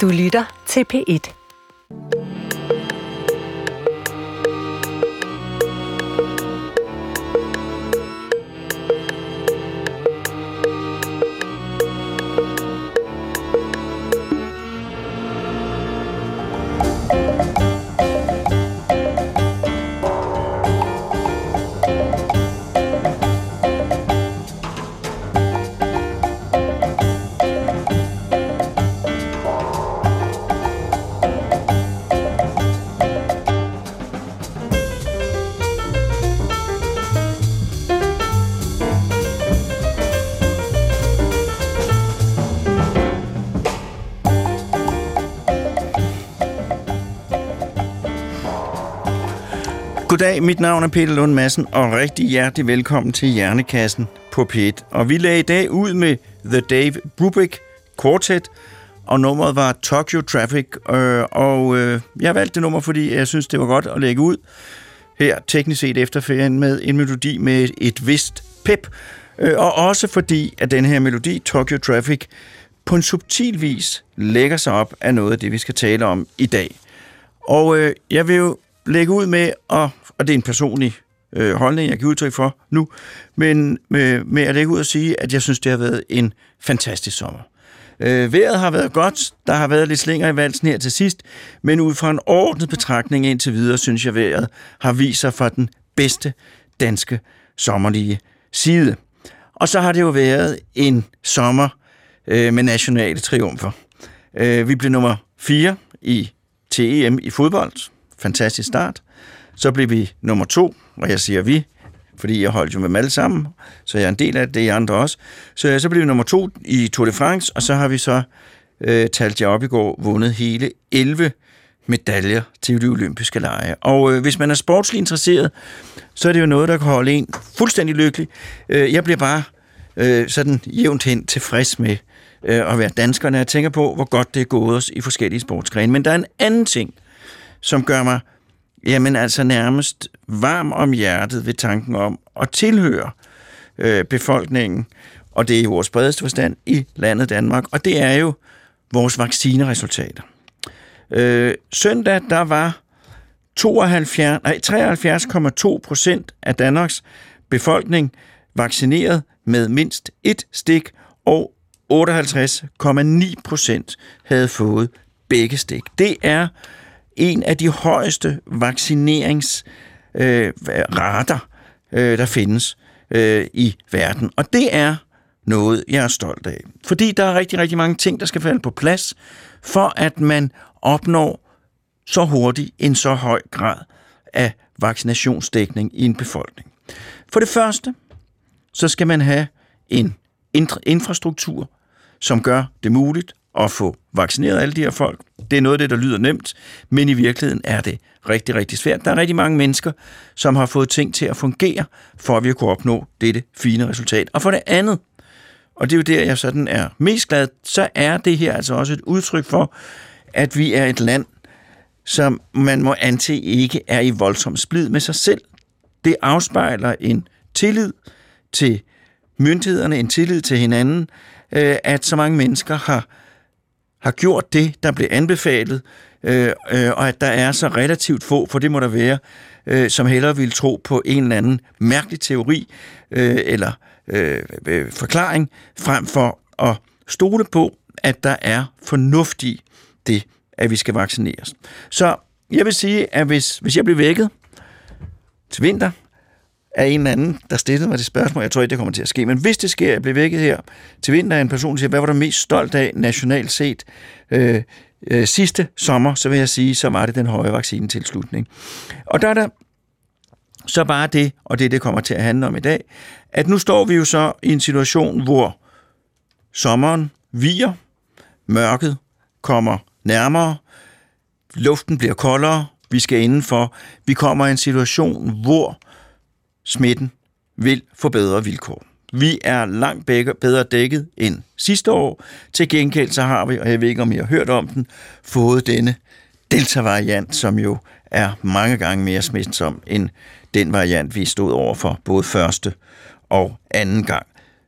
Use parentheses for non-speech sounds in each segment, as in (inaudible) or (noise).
Du lytter til P1. Goddag, mit navn er Peter Lund Madsen, og rigtig hjertelig velkommen til Hjernekassen på P1. Og vi lagde i dag ud med The Dave Brubeck Quartet, og nummeret var Tokyo Traffic, øh, og øh, jeg valgte det nummer, fordi jeg synes, det var godt at lægge ud her teknisk set efter ferien med en melodi med et vist pep, øh, og også fordi, at den her melodi, Tokyo Traffic, på en subtil vis lægger sig op af noget af det, vi skal tale om i dag. Og øh, jeg vil jo lægge ud med, og, og det er en personlig øh, holdning, jeg kan udtryk for nu, men med, med at lægge ud og sige, at jeg synes, det har været en fantastisk sommer. Øh, vejret har været godt, der har været lidt slinger i valsen her til sidst, men ud fra en ordnet betragtning indtil videre, synes jeg, vejret har vist sig fra den bedste danske sommerlige side. Og så har det jo været en sommer øh, med nationale triumfer. Øh, vi blev nummer 4 i TEM i fodbold. Fantastisk start. Så blev vi nummer to, og jeg siger vi, fordi jeg holdt jo med dem alle sammen, så jeg er en del af det, I andre også. Så øh, så blev vi nummer to i Tour de France, og så har vi så, øh, talt jer op i går, vundet hele 11 medaljer til de olympiske lege. Og øh, hvis man er sportsligt interesseret, så er det jo noget, der kan holde en fuldstændig lykkelig. Øh, jeg bliver bare øh, sådan jævnt hen tilfreds med øh, at være dansker, når jeg tænker på, hvor godt det er gået os i forskellige sportsgrene. Men der er en anden ting, som gør mig jamen altså nærmest varm om hjertet ved tanken om at tilhøre øh, befolkningen, og det er i vores bredeste forstand i landet Danmark, og det er jo vores vaccineresultater. Øh, søndag, der var 72, nej, 73,2 procent af Danmarks befolkning vaccineret med mindst et stik, og 58,9 procent havde fået begge stik. Det er en af de højeste vaccineringsrater, øh, øh, der findes øh, i verden. Og det er noget, jeg er stolt af. Fordi der er rigtig, rigtig mange ting, der skal falde på plads, for at man opnår så hurtigt en så høj grad af vaccinationsdækning i en befolkning. For det første, så skal man have en infrastruktur, som gør det muligt at få vaccineret alle de her folk. Det er noget af det, der lyder nemt, men i virkeligheden er det rigtig, rigtig svært. Der er rigtig mange mennesker, som har fået ting til at fungere, for at vi kunne opnå dette fine resultat. Og for det andet, og det er jo der, jeg sådan er mest glad, så er det her altså også et udtryk for, at vi er et land, som man må antage ikke er i voldsom splid med sig selv. Det afspejler en tillid til myndighederne, en tillid til hinanden, øh, at så mange mennesker har har gjort det, der blev anbefalet, øh, øh, og at der er så relativt få, for det må der være, øh, som hellere vil tro på en eller anden mærkelig teori øh, eller øh, øh, forklaring, frem for at stole på, at der er fornuft i det, at vi skal vaccineres. Så jeg vil sige, at hvis, hvis jeg bliver vækket til vinter, af en eller anden, der stillede mig det spørgsmål. Jeg tror ikke, det kommer til at ske. Men hvis det sker, jeg bliver vækket her til vinter af en person, der siger, hvad var du mest stolt af nationalt set øh, øh, sidste sommer, så vil jeg sige, så var det den høje vaccinetilslutning. Og der er der så bare det, og det det kommer til at handle om i dag, at nu står vi jo så i en situation, hvor sommeren viger, mørket kommer nærmere, luften bliver koldere, vi skal indenfor. Vi kommer i en situation, hvor smitten vil få bedre vilkår. Vi er langt bedre dækket end sidste år. Til gengæld så har vi, og jeg ved ikke om I har hørt om den, fået denne Delta-variant, som jo er mange gange mere smitsom end den variant, vi stod over for både første og anden gang.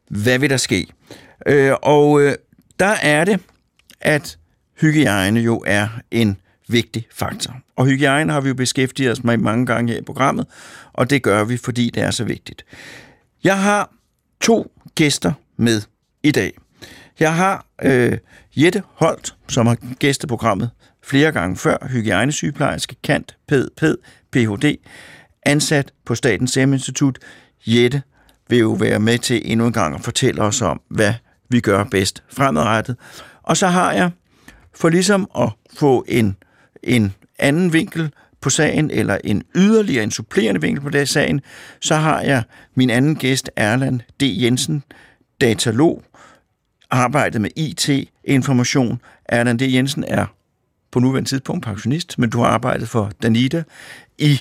Hvad vil der ske? Øh, og øh, der er det, at hygiejne jo er en vigtig faktor. Og hygiejne har vi jo beskæftiget os med mange gange her i programmet, og det gør vi, fordi det er så vigtigt. Jeg har to gæster med i dag. Jeg har øh, Jette Holt, som har gæsteprogrammet flere gange før, hygiejnesygeplejerske, kant, ped, ped, Ph.D., ansat på Statens Serum Institut. Jette vil jo være med til endnu en gang at fortælle os om, hvad vi gør bedst fremadrettet. Og så har jeg, for ligesom at få en, en anden vinkel på sagen, eller en yderligere, en supplerende vinkel på det sagen, så har jeg min anden gæst, Erland D. Jensen, datalog, arbejdet med IT-information. Erland D. Jensen er på nuværende tidspunkt pensionist, men du har arbejdet for Danida i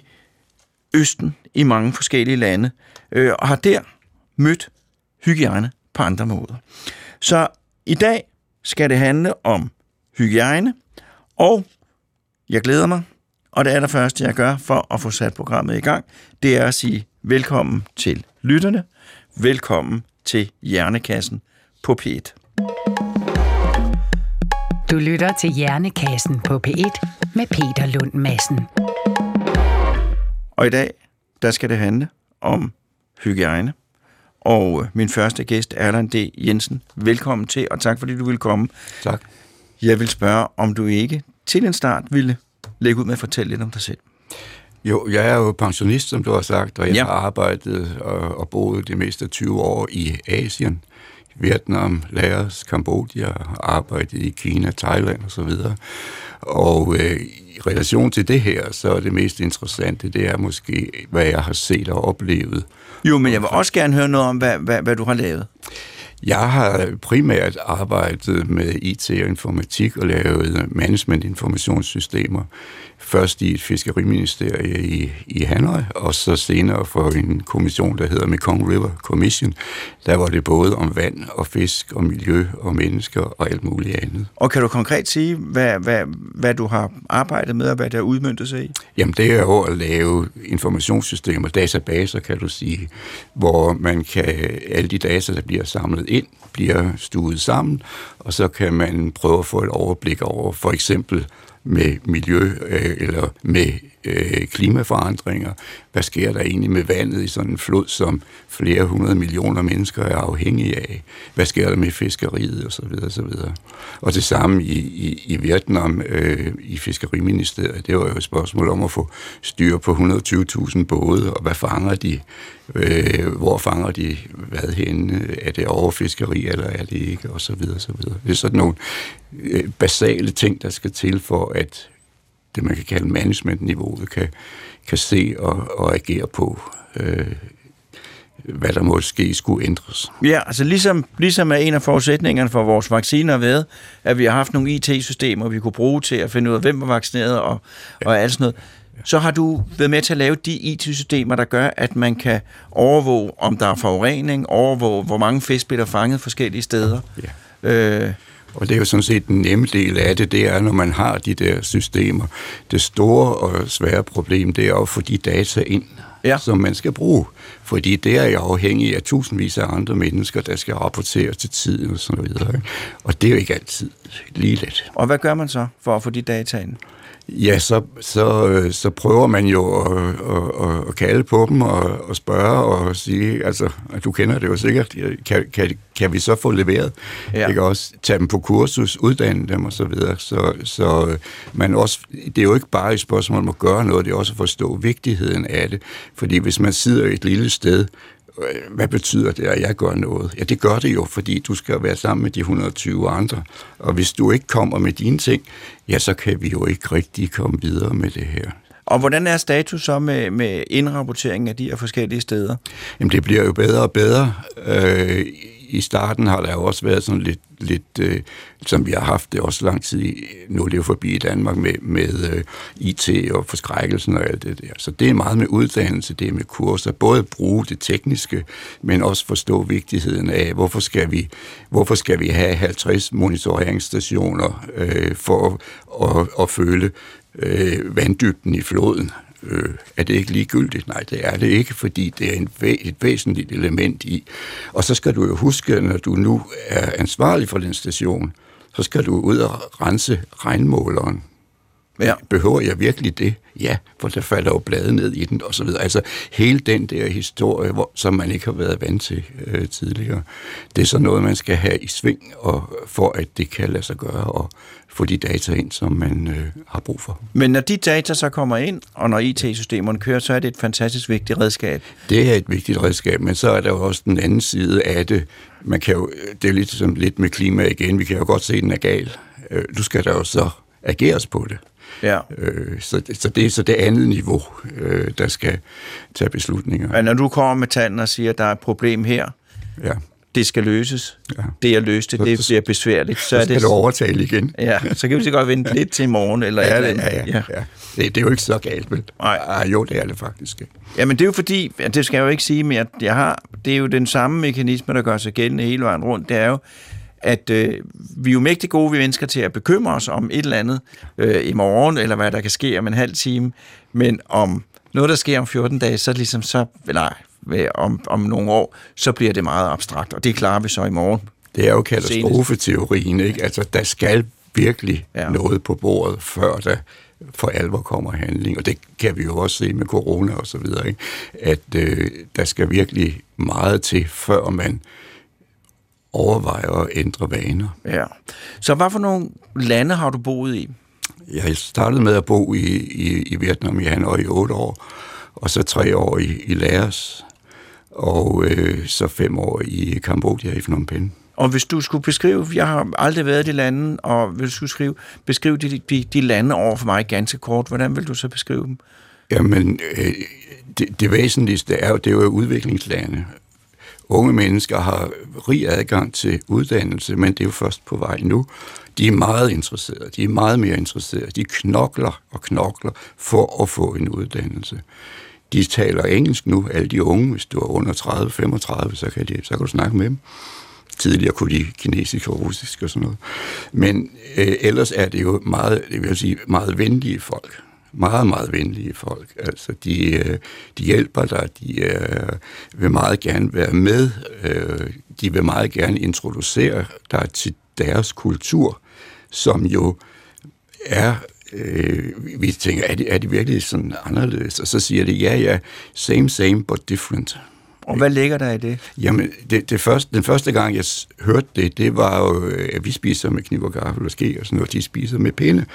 Østen i mange forskellige lande, øh, og har der mødt hygiejne på andre måder. Så i dag skal det handle om hygiejne, og jeg glæder mig, og det allerførste, jeg gør for at få sat programmet i gang, det er at sige velkommen til lytterne, velkommen til Hjernekassen på P1. Du lytter til Hjernekassen på P1 med Peter Lund Madsen. Og i dag, der skal det handle om hygiejne. Og øh, min første gæst, Erland D. Jensen, velkommen til, og tak fordi du vil komme. Tak. Jeg vil spørge, om du ikke til en start ville lægge ud med at fortælle lidt om dig selv. Jo, jeg er jo pensionist, som du har sagt, og jeg Ja. har arbejdet og, og boet det meste af 20 år i Asien. Vietnam, Laos, Kambodja, arbejdet i Kina, Thailand osv. Og, og øh, i relation til det her, så er det mest interessante, det er måske, hvad jeg har set og oplevet. Jo, men jeg vil også gerne høre noget om, hvad, hvad, hvad du har lavet. Jeg har primært arbejdet med IT og informatik og lavet management-informationssystemer. Først i et fiskeriministerie i, i Hanoi, og så senere for en kommission, der hedder Mekong River Commission. Der var det både om vand og fisk og miljø og mennesker og alt muligt andet. Og kan du konkret sige, hvad, hvad, hvad du har arbejdet med, og hvad der er udmyndtet sig i? Jamen det er jo at lave informationssystemer, databaser kan du sige, hvor man kan, alle de data, der bliver samlet ind, bliver stuet sammen, og så kan man prøve at få et overblik over for eksempel med miljø øh, eller med øh, klimaforandringer. Hvad sker der egentlig med vandet i sådan en flod, som flere hundrede millioner mennesker er afhængige af? Hvad sker der med fiskeriet osv. osv. Og det samme i, i, i Vietnam øh, i Fiskeriministeriet. Det var jo et spørgsmål om at få styr på 120.000 både, og hvad fanger de? Øh, hvor fanger de hvad henne? Er det overfiskeri, eller er det ikke? Og så videre, så videre. Det er sådan nogle øh, basale ting, der skal til for, at det, man kan kalde managementniveauet, kan, kan se og, og agere på, øh, hvad der måske skulle ændres. Ja, altså ligesom, ligesom er en af forudsætningerne for vores vacciner været, at vi har haft nogle IT-systemer, vi kunne bruge til at finde ud af, hvem var vaccineret og, ja. og alt sådan noget. Så har du været med til at lave de IT-systemer, der gør, at man kan overvåge, om der er forurening, overvåge, hvor mange fisk bliver fanget forskellige steder. Ja. Øh, Og det er jo sådan set den nemme del af det, det er, når man har de der systemer. Det store og svære problem, det er at få de data ind, Ja. som man skal bruge. Fordi det er jo afhængig af tusindvis af andre mennesker, der skal rapportere til tiden og sådan videre. Og det er jo ikke altid lige let. og hvad gør man så for at få de data ind? Ja, så, så, øh, så prøver man jo at, at, at, at kalde på dem og, og spørge og sige, altså, at du kender det jo sikkert, kan, kan, kan vi så få leveret? Ja. Ikke også tage dem på kursus, uddanne dem og så videre. Så, så øh, man også, det er jo ikke bare et spørgsmål om at gøre noget, det er også at forstå vigtigheden af det. Fordi hvis man sidder et lille sted, hvad betyder det, at jeg gør noget? Ja, det gør det jo, fordi du skal være sammen med de 120 andre. Og hvis du ikke kommer med dine ting, ja, så kan vi jo ikke rigtig komme videre med det her. Og hvordan er status så med, med indrapportering af de her forskellige steder? Jamen, det bliver jo bedre og bedre. Øh, i starten har der jo også været sådan lidt, lidt øh, som vi har haft det også lang tid, i- nu er det jo forbi i Danmark med, med øh, IT og forskrækkelsen og alt det der. Så det er meget med uddannelse, det er med kurser, både at bruge det tekniske, men også forstå vigtigheden af, hvorfor skal vi, hvorfor skal vi have 50 monitoreringsstationer øh, for at, at, at føle øh, vanddybden i floden. Øh, er det ikke ligegyldigt? Nej, det er det ikke, fordi det er en væ- et væsentligt element i. Og så skal du jo huske, når du nu er ansvarlig for den station, så skal du ud og rense regnmåleren. Ja. Behøver jeg virkelig det? Ja, for der falder jo blade ned i den, og så videre. Altså, hele den der historie, hvor, som man ikke har været vant til øh, tidligere, det er så noget, man skal have i sving, og for at det kan lade sig gøre, og få de data ind, som man øh, har brug for. Men når de data så kommer ind, og når IT-systemerne kører, så er det et fantastisk vigtigt redskab. Det er et vigtigt redskab, men så er der jo også den anden side af det. Man kan jo, det er lidt som lidt med klima igen. Vi kan jo godt se, at den er gal. Øh, Du skal der jo så ageres på det. Ja. Øh, Så, så det er så det andet niveau, øh, der skal tage beslutninger. Men når du kommer med tanden og siger, at der er et problem her, Ja. det skal løses, Ja. det at løse det, det bliver besværligt, så Så er skal det... du overtale igen. Ja, så kan vi så godt vente lidt til i morgen, eller Ja, eller andet. ja, ja, ja. Det, det er jo ikke så galt, vel? Nej. Ah, jo, det er det faktisk. Jamen det er jo fordi, ja, det skal jeg jo ikke sige, men jeg, jeg har, det er jo den samme mekanisme, der gør sig gældende hele vejen rundt. Det er jo, at øh, vi er jo mægtig gode, vi mennesker, til at bekymre os om et eller andet øh, i morgen, eller hvad der kan ske om en halv time, men om noget, der sker om 14 dage, så ligesom så, nej, ved- om, om nogle år, så bliver det meget abstrakt, og det klarer vi så i morgen. Det er jo katastrofeteorien, ikke? Altså, der skal virkelig Ja. noget på bordet, før der for alvor kommer handling. Og det kan vi jo også se med corona og så videre, ikke? At øh, der skal virkelig meget til, før man overvejer at ændre vaner. Ja. Så hvad for nogle lande har du boet i? Jeg startede med at bo i, i, i Vietnam i Hanoi i otte år, og så tre år i, i Laos, og øh, så fem år i Kambodja i Phnom Penh. Og hvis du skulle beskrive, jeg har aldrig været i de lande, og hvis du skulle skrive, beskrive de, de, de lande over for mig ganske kort, hvordan vil du så beskrive dem? Jamen, øh, det, det væsentligste er jo, det er jo udviklingslande. Unge mennesker har rig adgang til uddannelse, men det er jo først på vej nu. De er meget interesserede, de er meget mere interesserede. De knokler og knokler for at få en uddannelse. De taler engelsk nu, alle de unge, hvis du er under 30-35, så kan, de, så kan du snakke med dem. Tidligere kunne de kinesisk og russisk og sådan noget. Men øh, ellers er det jo meget, det vil sige, meget venlige folk. Meget, meget venlige folk. Altså, de, øh, de hjælper dig, de øh, vil meget gerne være med, øh, de vil meget gerne introducere dig til deres kultur, som jo er, øh, vi tænker, er det, er det virkelig sådan anderledes? Og så siger det, ja, ja, same, same, but different. Og hvad ligger der i det? Jamen, det, det første, den første gang, jeg hørte det, det var jo, øh, at vi spiser med kniv og gaffel og ske og sådan noget, de spiser med pinde.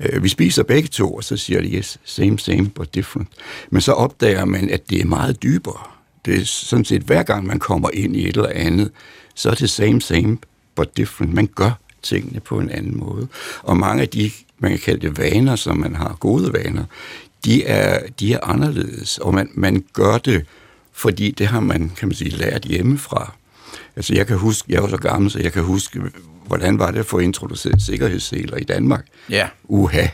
Øh, vi spiser begge to, og så siger de, yes, same, same, but different. Men så opdager man, at det er meget dybere. Det er sådan set, hver gang man kommer ind i et eller andet, så er det same, same, but different. Man gør tingene på en anden måde. Og mange af de, man kan kalde det vaner, som man har, gode vaner, de er, de er anderledes, og man, man gør det, fordi det har man, kan man sige, lært hjemmefra. Altså jeg kan huske, jeg jo så gammel, så jeg kan huske, hvordan var det at få introduceret sikkerhedsseler i Danmark? Ja. Uha,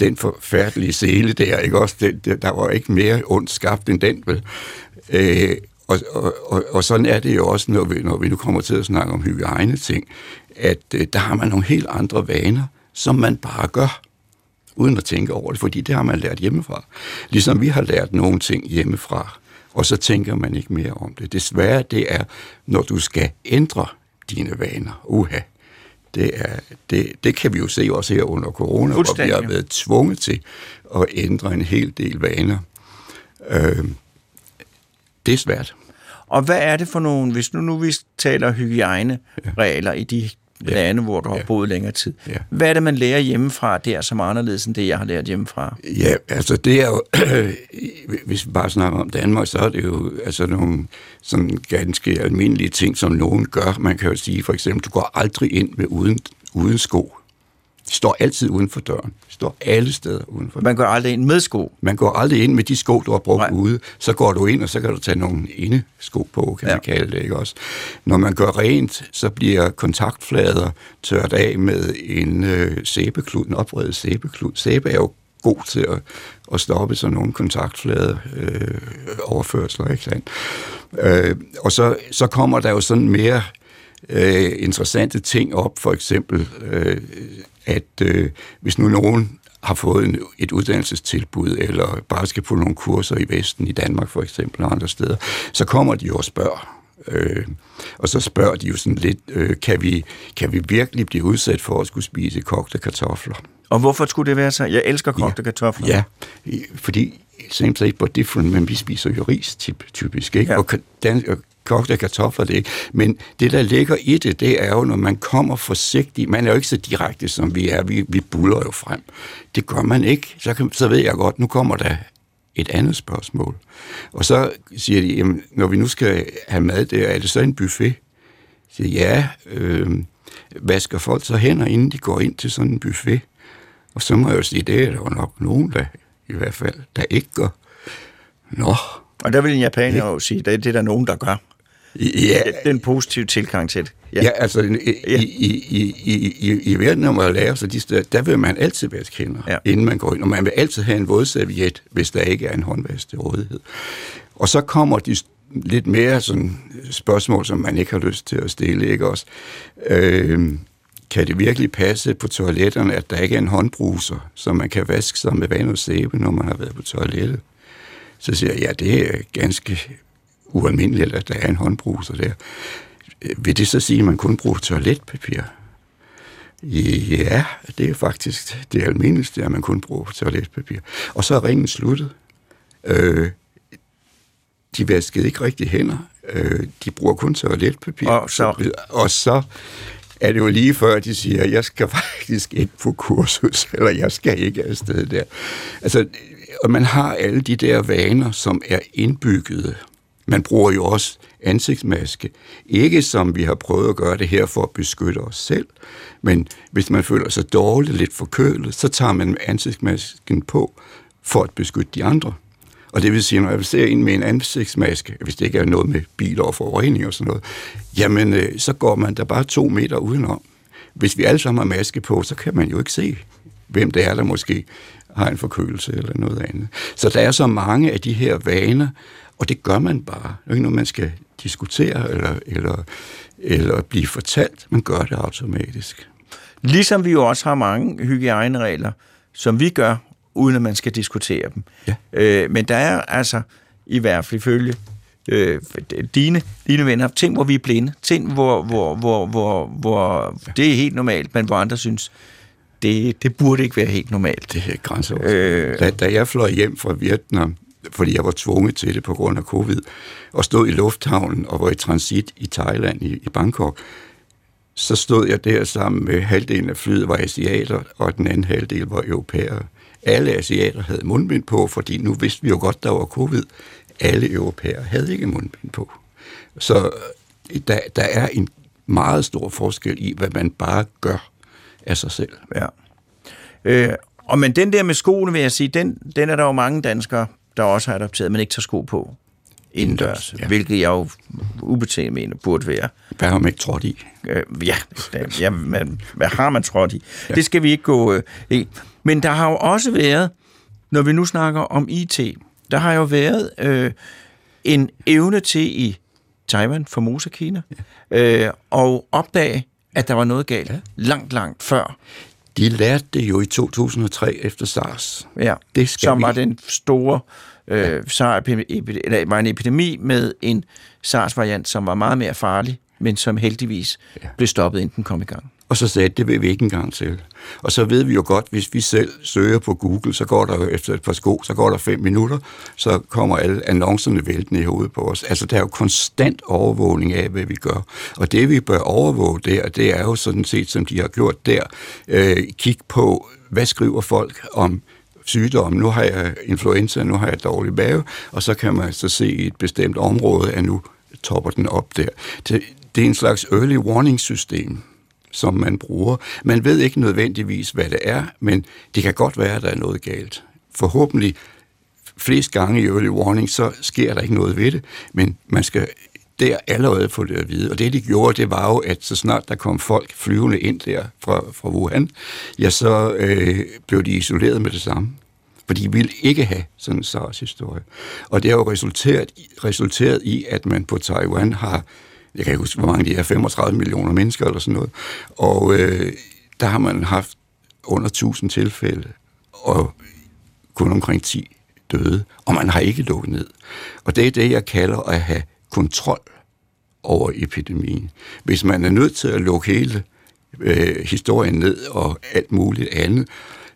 den forfærdelige sele der, ikke også? Den, der, der var ikke mere ondt skabt end den, vel? Øh, og, og, og, og sådan er det jo også, når vi, når vi nu kommer til at snakke om hygiejne ting, at øh, der har man nogle helt andre vaner, som man bare gør, uden at tænke over det, fordi det har man lært hjemmefra. Ligesom vi har lært nogle ting hjemmefra, og så tænker man ikke mere om det. Desværre, det er, når du skal ændre dine vaner. Uha, det, er, det, det kan vi jo se også her under corona, hvor vi har været tvunget til at ændre en hel del vaner. Øh, det er svært. Og hvad er det for nogle, hvis nu, nu vi taler hygiejneregler i de Ja. lande, hvor du har Ja. boet længere tid. Ja. Hvad er det, man lærer hjemmefra der, som er anderledes end det, jeg har lært hjemmefra? Ja, altså det er jo, (clears throat) hvis vi bare snakker om Danmark, så er det jo altså nogle sådan ganske almindelige ting, som nogen gør. Man kan jo sige for eksempel, du går aldrig ind med uden, uden sko. Står altid uden for døren. Står alle steder uden for døren. Man går aldrig ind med sko. Man går aldrig ind med de sko, du har brugt Nej. Ude. Så går du ind, og så kan du tage nogle indesko på, kan Ja. ja. man kalde det, ikke også? Når man gør rent, så bliver kontaktflader tørt af med en øh, sæbeklud, en opredet sæbeklud. Sæbe er jo god til at, at stoppe sådan nogle kontaktflade øh, overførsler, ikke sandt? Øh, og så, så kommer der jo sådan mere øh, interessante ting op, for eksempel, øh, at øh, hvis nu nogen har fået en, et uddannelsestilbud, eller bare skal på nogle kurser i Vesten, i Danmark for eksempel, og andre steder, så kommer de jo og spørger, Øh, og så spørger de jo sådan lidt, øh, kan, vi, kan vi virkelig blive udsat for at skulle spise kogte kartofler? Og hvorfor skulle det være så? Jeg elsker kogte ja. kartofler. Ja, fordi same place but different, men vi spiser jo ris typisk, ikke? Ja. Og, dan- og kogte kartofler, det ikke. Men det, der ligger i det, det er jo, når man kommer forsigtigt, man er jo ikke så direkte, som vi er, vi, vi buller jo frem. Det gør man ikke. Så, kan, så ved jeg godt, nu kommer der et andet spørgsmål. Og så siger de, jamen, når vi nu skal have mad der, er det så en buffet? Så siger ja, øh, vasker folk så hænder, inden de går ind til sådan en buffet? Og så må jeg jo sige, det er der jo nok nogen, der i hvert fald, der ikke gør. Nå. Og der vil en japaner jo sige, det er det, der er nogen, der gør. Ja. Det er en positiv tilgang til det. Ja, ja altså i, ja. i, i, i, i, i Vietnam og Laos og de steder, der vil man altid vaske hænder, ja. inden man går ind. Og man vil altid have en vådserviet, hvis der ikke er en håndvask til rådighed. Og så kommer de lidt mere sådan spørgsmål, som man ikke har lyst til at stille, ikke også? Øh, kan det virkelig passe på toiletterne, at der ikke er en håndbruser, så man kan vaske sig med vand og sæbe, når man har været på toilettet? Så siger jeg, ja, det er ganske ualmindeligt, at der er en håndbruser der. Vil det så sige, at man kun bruger toiletpapir? Ja, det er faktisk det almindeligste, at man kun bruger toiletpapir. Og så er ringen sluttet. Øh, de vaskede ikke rigtig hænder. Øh, de bruger kun toiletpapir. Og så, og så er det jo lige før, de siger, jeg skal (laughs) faktisk ikke på kursus, eller jeg skal ikke afsted der. Altså, og man har alle de der vaner, som er indbyggede. Man bruger jo også ansigtsmaske. Ikke som vi har prøvet at gøre det her for at beskytte os selv, men hvis man føler sig dårligt, lidt forkølet, så tager man ansigtsmasken på for at beskytte de andre. Og det vil sige, når jeg ser en med en ansigtsmaske, hvis det ikke er noget med biler og forurening og sådan noget, jamen øh, så går man der bare to meter udenom. Hvis vi alle sammen har maske på, så kan man jo ikke se, hvem det er, der måske har en forkølelse eller noget andet. Så der er så mange af de her vaner, og det gør man bare. Det er ikke noget, man skal diskutere eller, eller, eller blive fortalt. Man gør det automatisk. Ligesom vi jo også har mange hygiejneregler, som vi gør, uden at man skal diskutere dem. Ja. Øh, men der er altså, i hvert fald ifølge øh, dine, dine venner, ting, hvor vi er blinde. Ting, hvor, hvor, hvor, hvor, hvor det er helt normalt, men hvor andre synes, det, det burde ikke være helt normalt. Det er grænseoverskridende. Øh, da, da jeg fløj hjem fra Vietnam, fordi jeg var tvunget til det på grund af covid, og stod i lufthavnen og var i transit i Thailand, i, i Bangkok, så stod jeg der sammen med halvdelen af flyet var asiater, og den anden halvdel var europæere. Alle asiater havde mundbind på, fordi nu vidste vi jo godt, der var covid. Alle europæere havde ikke mundbind på. Så øh, der, der er en meget stor forskel i, hvad man bare gør af sig selv. Ja. Øh, og men den der med skoene, vil jeg sige, den, den er der jo mange danskere, der også har adopteret, men ikke tager sko på indendørs, ja. hvilket jeg jo ubetinget mener burde være. Hvad har man ikke trådt i? Øh, ja, (laughs) ja man, hvad har man trådt i? Ja. Det skal vi ikke gå øh, i. Men der har jo også været, når vi nu snakker om IT, der har jo været øh, en evne til i Taiwan, Formosa, Kina, ja. øh, og opdage, at der var noget galt ja. langt, langt før. De lærte det jo i 2003 efter SARS. Ja, det skal som vi. var den store øh, SARS, eller var en epidemi med en SARS-variant, som var meget mere farlig, men som heldigvis ja. blev stoppet, inden den kom i gang. Og så sagde det vil vi ikke engang til. Og så ved vi jo godt, hvis vi selv søger på Google, så går der jo efter et par sko, så går der fem minutter, så kommer alle annoncerne væltende i hovedet på os. Altså, der er jo konstant overvågning af, hvad vi gør. Og det, vi bør overvåge der, det er jo sådan set, som de har gjort der, øh, kig på, hvad skriver folk om sygdom. Nu har jeg influenza, nu har jeg dårlig mave, og så kan man så se i et bestemt område, at nu topper den op der. Det, er en slags early warning system, som man bruger. Man ved ikke nødvendigvis, hvad det er, men det kan godt være, at der er noget galt. Forhåbentlig flest gange i early warning, så sker der ikke noget ved det, men man skal der allerede få det at vide. Og det, de gjorde, det var jo, at så snart der kom folk flyvende ind der fra, fra Wuhan, ja, så øh, blev de isoleret med det samme. For de ville ikke have sådan en SARS-historie. Og det har jo resulteret, resulteret i, at man på Taiwan har jeg kan ikke huske, hvor mange de er, 35 millioner mennesker eller sådan noget. Og øh, der har man haft under 1000 tilfælde, og kun omkring 10 døde, og man har ikke lukket ned. Og det er det, jeg kalder at have kontrol over epidemien. Hvis man er nødt til at lukke hele øh, historien ned og alt muligt andet,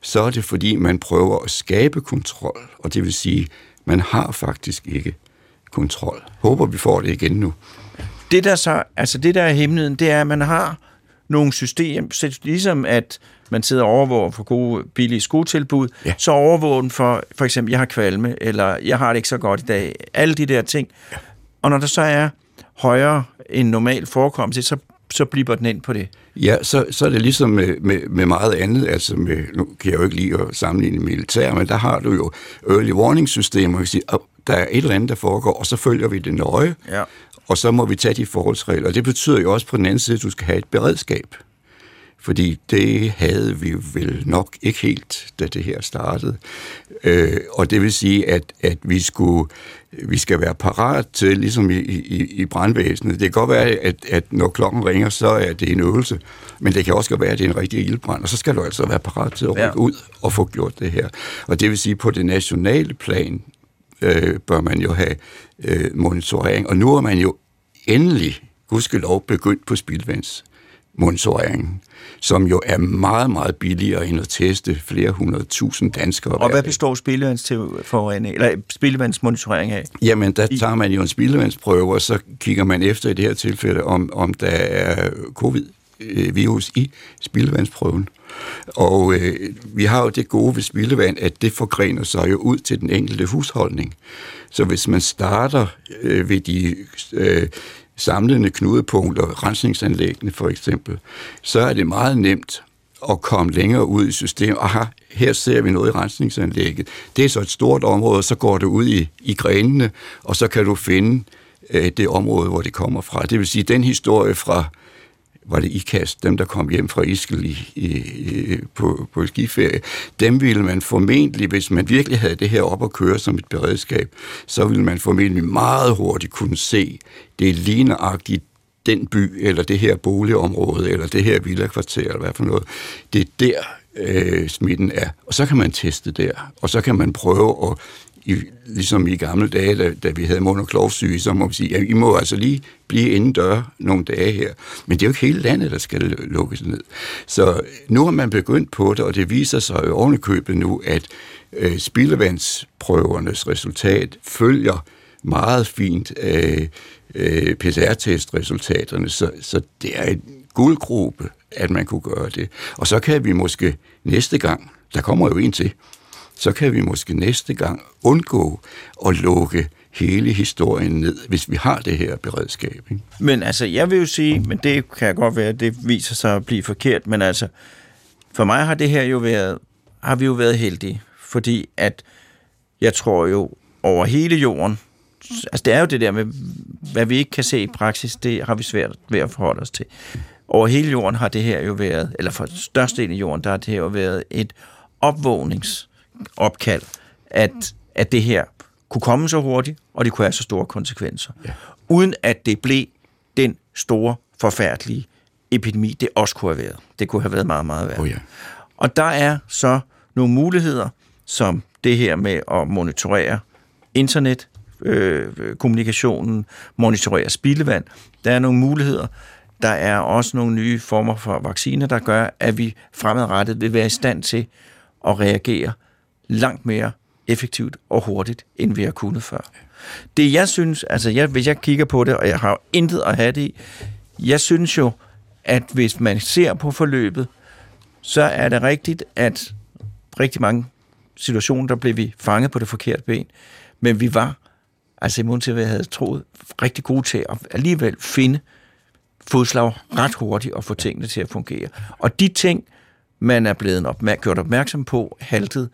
så er det fordi, man prøver at skabe kontrol, og det vil sige, man har faktisk ikke kontrol. Håber, vi får det igen nu. Det der så, altså det der er hemmeligheden, det er, at man har nogle systemer, ligesom at man sidder og overvåger for gode, billige skoletilbud, ja. så overvåger den for, for eksempel, jeg har kvalme, eller jeg har det ikke så godt i dag. Alle de der ting. Ja. Og når der så er højere end normal forekomst, så, så bliver den ind på det. Ja, så, så er det ligesom med, med, med meget andet, altså med, nu kan jeg jo ikke lide at sammenligne militær, men der har du jo early warning systemer, sige, der er et eller andet, der foregår, og så følger vi det nøje, ja. og så må vi tage de forholdsregler. Og det betyder jo også på den anden side, at du skal have et beredskab. Fordi det havde vi vel nok ikke helt, da det her startede. Øh, og det vil sige, at, at vi, skulle, vi skal være parat til, ligesom i, i, i brandvæsenet. Det kan godt være, at, at når klokken ringer, så er det en øvelse. Men det kan også godt være, at det er en rigtig ildbrand. Og så skal du altså være parat til at rykke ja. ud og få gjort det her. Og det vil sige, at på det nationale plan øh, bør man jo have øh, monitorering. Og nu er man jo endelig, gudskelov, begyndt på spildvands monitoreringen, som jo er meget, meget billigere end at teste flere hundrede tusind danskere. Og hvad består spildevandsforurening, eller spildevandsmonitorering af? Jamen, der tager man jo en spildevandsprøve, og så kigger man efter i det her tilfælde, om, om der er covid-virus i spildevandsprøven. Og øh, vi har jo det gode ved spildevand, at det forgrener sig jo ud til den enkelte husholdning. Så hvis man starter øh, ved de øh, samlende knudepunkter, rensningsanlæggene for eksempel, så er det meget nemt at komme længere ud i systemet. Aha, her ser vi noget i rensningsanlægget. Det er så et stort område, så går det ud i, i grenene, og så kan du finde øh, det område, hvor det kommer fra. Det vil sige, den historie fra var det IKAST, dem der kom hjem fra Iskel i, i, på, på skiferie, dem ville man formentlig, hvis man virkelig havde det her op at køre som et beredskab, så ville man formentlig meget hurtigt kunne se, det er ligneragtigt den by, eller det her boligområde, eller det her villakvarter, eller hvad for noget. Det er der, øh, smitten er. Og så kan man teste der, og så kan man prøve at i, ligesom i gamle dage, da, da vi havde mund- og klovsyge, så må vi sige, at I må altså lige blive inden dør nogle dage her. Men det er jo ikke hele landet, der skal lukkes ned. Så nu har man begyndt på det, og det viser sig jo ovenikøbet nu, at øh, spildevandsprøvernes resultat følger meget fint øh, øh, PCR-testresultaterne, så, så det er en guldgruppe, at man kunne gøre det. Og så kan vi måske næste gang, der kommer jo en til, så kan vi måske næste gang undgå at lukke hele historien ned, hvis vi har det her beredskab. Ikke? Men altså, jeg vil jo sige, men det kan godt være, det viser sig at blive forkert, men altså, for mig har det her jo været, har vi jo været heldige, fordi at jeg tror jo over hele jorden, altså det er jo det der med, hvad vi ikke kan se i praksis, det har vi svært ved at forholde os til. Over hele jorden har det her jo været, eller for størstedelen af jorden, der har det her jo været et opvågnings opkald, at, at det her kunne komme så hurtigt, og det kunne have så store konsekvenser. Ja. Uden at det blev den store, forfærdelige epidemi, det også kunne have været. Det kunne have været meget, meget værre. Oh ja. Og der er så nogle muligheder, som det her med at monitorere internet, øh, kommunikationen, monitorere spildevand. Der er nogle muligheder. Der er også nogle nye former for vacciner, der gør, at vi fremadrettet vil være i stand til at reagere langt mere effektivt og hurtigt, end vi har kunnet før. Det jeg synes, altså jeg, hvis jeg kigger på det, og jeg har intet at have det i, jeg synes jo, at hvis man ser på forløbet, så er det rigtigt, at rigtig mange situationer, der blev vi fanget på det forkerte ben, men vi var, altså i til, hvad jeg havde troet, rigtig gode til at alligevel finde fodslag ret hurtigt og få tingene til at fungere. Og de ting, man er blevet opmær- gjort opmærksom på, haltet,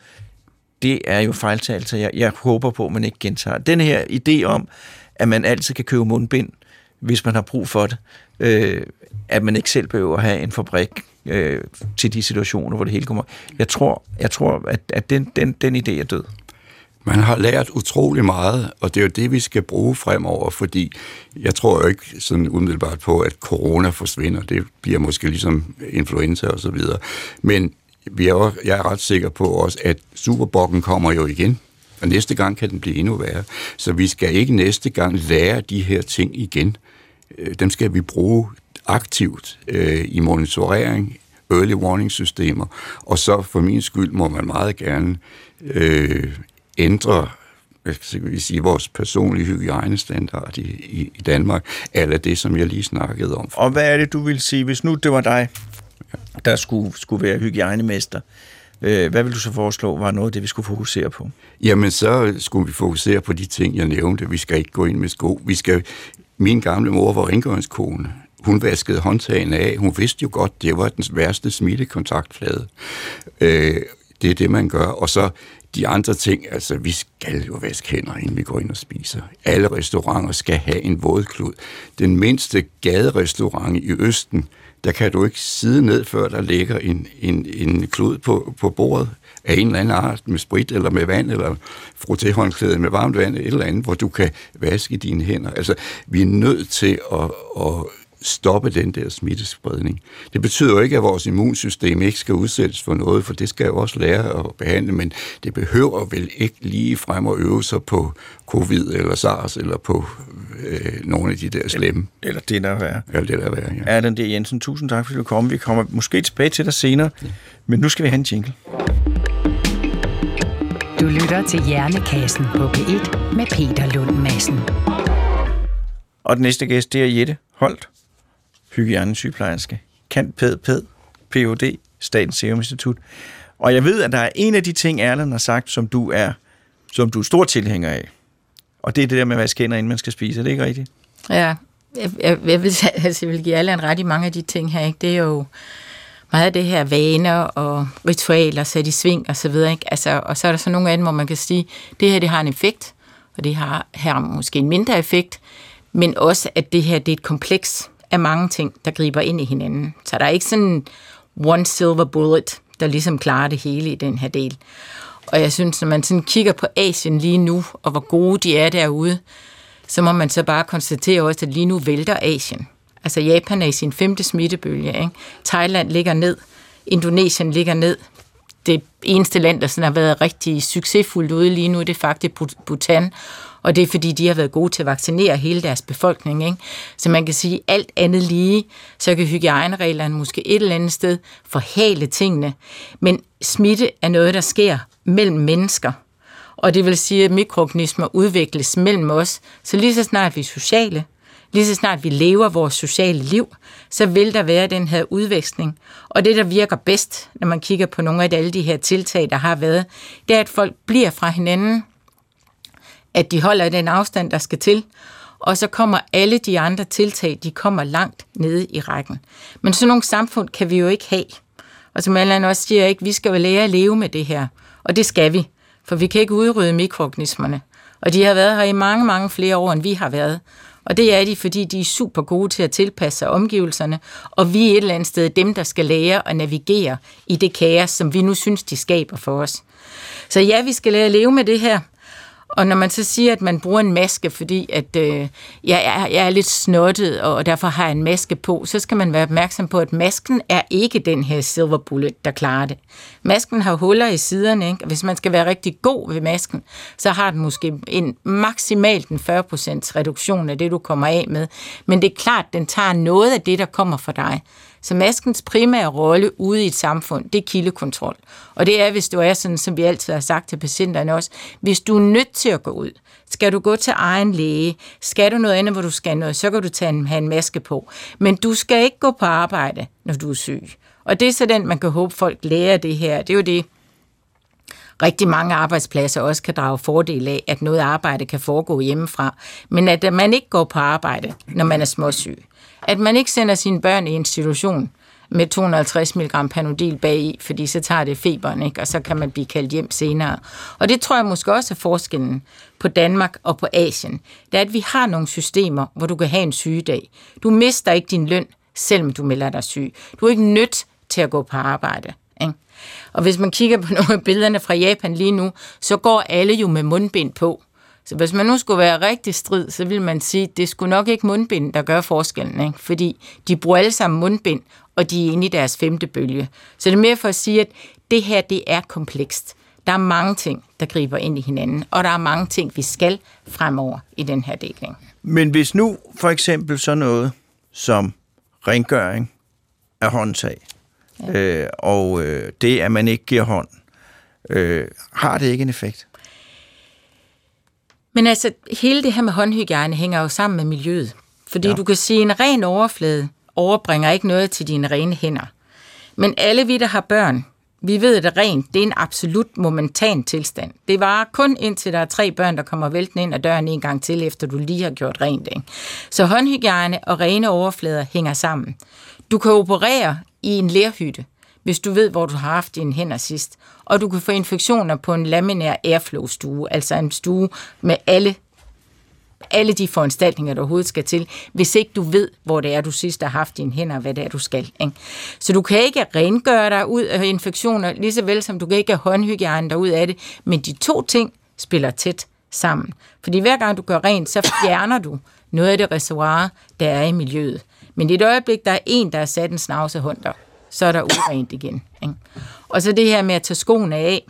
det er jo fejltagelser. Jeg, jeg håber på, at man ikke gentager. Den her idé om, at man altid kan købe mundbind, hvis man har brug for det, øh, at man ikke selv behøver at have en fabrik øh, til de situationer, hvor det hele kommer. Jeg tror, jeg tror at, at den, den, den idé er død. Man har lært utrolig meget, og det er jo det, vi skal bruge fremover, fordi jeg tror jo ikke sådan umiddelbart på, at corona forsvinder. Det bliver måske ligesom influenza og så videre. Men vi er også, jeg er ret sikker på også, at Superbokken kommer jo igen, og næste gang kan den blive endnu værre. Så vi skal ikke næste gang lære de her ting igen. Øh, dem skal vi bruge aktivt øh, i monitorering, early warning systemer, og så for min skyld må man meget gerne øh, ændre hvad skal vi sige, vores personlige hygiejnestandard i, i, i Danmark, eller det, som jeg lige snakkede om. Og hvad er det, du vil sige, hvis nu det var dig, der skulle, skulle være hygiejnemester? Øh, hvad vil du så foreslå var noget af det, vi skulle fokusere på? Jamen, så skulle vi fokusere på de ting, jeg nævnte. Vi skal ikke gå ind med sko. Vi skal... Min gamle mor var rengøringskone. Hun vaskede håndtagene af. Hun vidste jo godt, det var den værste smittekontaktflade. Øh, det er det, man gør. Og så de andre ting, altså vi skal jo vaske hænder, inden vi går ind og spiser. Alle restauranter skal have en vådklud. Den mindste gaderestaurant i Østen, der kan du ikke sidde ned, før der ligger en, en, en klud på, på bordet af en eller anden art, med sprit eller med vand, eller frotéhåndklæde med varmt vand, et eller andet, hvor du kan vaske dine hænder. Altså, vi er nødt til at, at stoppe den der smittespredning. Det betyder jo ikke, at vores immunsystem ikke skal udsættes for noget, for det skal jo også lære at behandle, men det behøver vel ikke lige frem at øve sig på covid eller SARS eller på øh, nogle af de der slemme. Eller, det, der er værre. Eller det, der er værre, ja. Erlend D. Jensen, tusind tak, fordi du kom. Vi kommer måske tilbage til dig senere, ja. men nu skal vi have en jingle. Du lytter til Hjernekassen på P1 med Peter Lund Madsen. Og den næste gæst, det er Jette Holt, hygiejnesygeplejerske, kant Ped Ped, Ph.D., Statens Serum Institut. Og jeg ved, at der er en af de ting, Erland har sagt, som du er, som du er stor tilhænger af. Og det er det der med at vaske hænder, inden man skal spise. Er det ikke rigtigt? Ja, jeg, jeg, jeg, vil, (laughs) altså, jeg vil give Erland ret i mange af de ting her. Ikke? Det er jo meget af det her vaner og ritualer sat i sving og så videre. Ikke? Altså, og så er der så nogle af dem, hvor man kan sige, det her det har en effekt, og det har her måske en mindre effekt, men også, at det her det er et kompleks af mange ting, der griber ind i hinanden. Så der er ikke sådan one silver bullet, der ligesom klarer det hele i den her del. Og jeg synes, når man sådan kigger på Asien lige nu, og hvor gode de er derude, så må man så bare konstatere også, at lige nu vælter Asien. Altså Japan er i sin femte smittebølge. Ikke? Thailand ligger ned. Indonesien ligger ned. Det eneste land, der sådan har været rigtig succesfuldt ude lige nu, det er faktisk Bhutan. Og det er fordi, de har været gode til at vaccinere hele deres befolkning. Ikke? Så man kan sige, alt andet lige, så kan hygiejnereglerne måske et eller andet sted forhale tingene. Men smitte er noget, der sker mellem mennesker. Og det vil sige, at mikroorganismer udvikles mellem os. Så lige så snart vi er sociale, lige så snart vi lever vores sociale liv, så vil der være den her udveksling. Og det, der virker bedst, når man kigger på nogle af alle de her tiltag, der har været, det er, at folk bliver fra hinanden, at de holder den afstand, der skal til, og så kommer alle de andre tiltag, de kommer langt nede i rækken. Men sådan nogle samfund kan vi jo ikke have. Og som Allan også siger, ikke, vi skal jo lære at leve med det her. Og det skal vi, for vi kan ikke udrydde mikroorganismerne. Og de har været her i mange, mange flere år, end vi har været. Og det er de, fordi de er super gode til at tilpasse sig omgivelserne, og vi er et eller andet sted dem, der skal lære at navigere i det kaos, som vi nu synes, de skaber for os. Så ja, vi skal lære at leve med det her, og når man så siger, at man bruger en maske, fordi at øh, jeg, er, jeg er lidt snottet, og derfor har jeg en maske på, så skal man være opmærksom på, at masken er ikke den her silver bullet, der klarer det. Masken har huller i siderne, ikke? og hvis man skal være rigtig god ved masken, så har den måske en maksimalt en 40% reduktion af det, du kommer af med. Men det er klart, den tager noget af det, der kommer fra dig. Så maskens primære rolle ude i et samfund, det er kildekontrol. Og det er, hvis du er sådan, som vi altid har sagt til patienterne også, hvis du er nødt til at gå ud, skal du gå til egen læge, skal du noget andet, hvor du skal noget, så kan du tage en, have en maske på. Men du skal ikke gå på arbejde, når du er syg. Og det er så den, man kan håbe, folk lærer det her. Det er jo det, rigtig mange arbejdspladser også kan drage fordel af, at noget arbejde kan foregå hjemmefra, men at man ikke går på arbejde, når man er småsyg. At man ikke sender sine børn i institution med 250 mg panodil bagi, fordi så tager det feberen, ikke? og så kan man blive kaldt hjem senere. Og det tror jeg måske også er forskellen på Danmark og på Asien. Det er, at vi har nogle systemer, hvor du kan have en sygedag. Du mister ikke din løn, selvom du melder dig syg. Du er ikke nødt til at gå på arbejde. Ikke? Og hvis man kigger på (laughs) nogle af billederne fra Japan lige nu, så går alle jo med mundbind på. Så hvis man nu skulle være rigtig strid, så vil man sige, at det skulle nok ikke mundbind, der gør forskellen. Ikke? Fordi de bruger alle sammen mundbind, og de er inde i deres femte bølge. Så det er mere for at sige, at det her det er komplekst. Der er mange ting, der griber ind i hinanden, og der er mange ting, vi skal fremover i den her deling. Men hvis nu for eksempel så noget som rengøring af håndtag, ja. øh, og øh, det, at man ikke giver hånd, øh, har det ikke en effekt? Men altså, hele det her med håndhygiejne hænger jo sammen med miljøet. Fordi ja. du kan sige, at en ren overflade overbringer ikke noget til dine rene hænder. Men alle vi, der har børn, vi ved, at rent det er en absolut momentan tilstand. Det var kun indtil der er tre børn, der kommer væltende ind ad døren en gang til, efter du lige har gjort rent. Ikke? Så håndhygiejne og rene overflader hænger sammen. Du kan operere i en lærhytte, hvis du ved, hvor du har haft dine hænder sidst. Og du kan få infektioner på en laminær airflow-stue, altså en stue med alle alle de foranstaltninger, der overhovedet skal til, hvis ikke du ved, hvor det er, du sidst har haft dine hænder, og hvad det er, du skal. Ikke? Så du kan ikke rengøre dig ud af infektioner, lige så vel som du kan ikke have håndhygiejne dig ud af det, men de to ting spiller tæt sammen. Fordi hver gang du gør rent, så fjerner du noget af det reservoir, der er i miljøet. Men i et øjeblik, der er en, der har sat en snavsehund der, så er der urent igen. Ikke? Og så det her med at tage skoene af,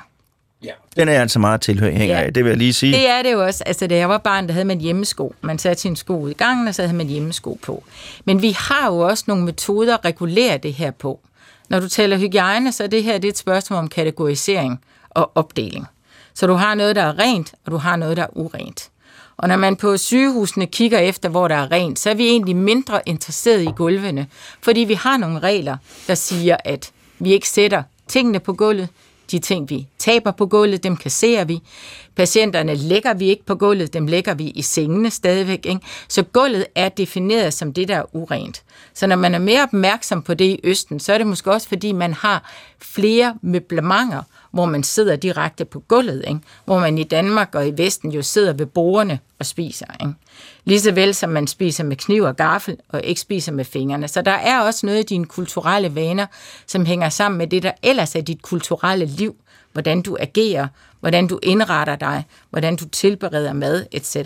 Ja. Den er jeg altså meget tilhænger ja. af, det vil jeg lige sige. Det er det jo også. Altså, da jeg var barn, der havde man hjemmesko. Man satte sin sko ud i gangen, og så havde man hjemmesko på. Men vi har jo også nogle metoder at regulere det her på. Når du taler hygiejne, så er det her det er et spørgsmål om kategorisering og opdeling. Så du har noget, der er rent, og du har noget, der er urent. Og når man på sygehusene kigger efter, hvor der er rent, så er vi egentlig mindre interesseret i gulvene, fordi vi har nogle regler, der siger, at vi ikke sætter tingene på gulvet, de ting, vi taber på gulvet, dem kasserer vi. Patienterne lægger vi ikke på gulvet, dem lægger vi i sengene stadigvæk. Ikke? Så gulvet er defineret som det, der er urent. Så når man er mere opmærksom på det i Østen, så er det måske også, fordi man har flere møblementer, hvor man sidder direkte på gulvet, ikke? hvor man i Danmark og i Vesten jo sidder ved bordene og spiser. Ikke? Lige så vel som man spiser med kniv og gaffel og ikke spiser med fingrene. Så der er også noget i dine kulturelle vaner, som hænger sammen med det, der ellers er dit kulturelle liv. Hvordan du agerer, hvordan du indretter dig, hvordan du tilbereder mad, etc.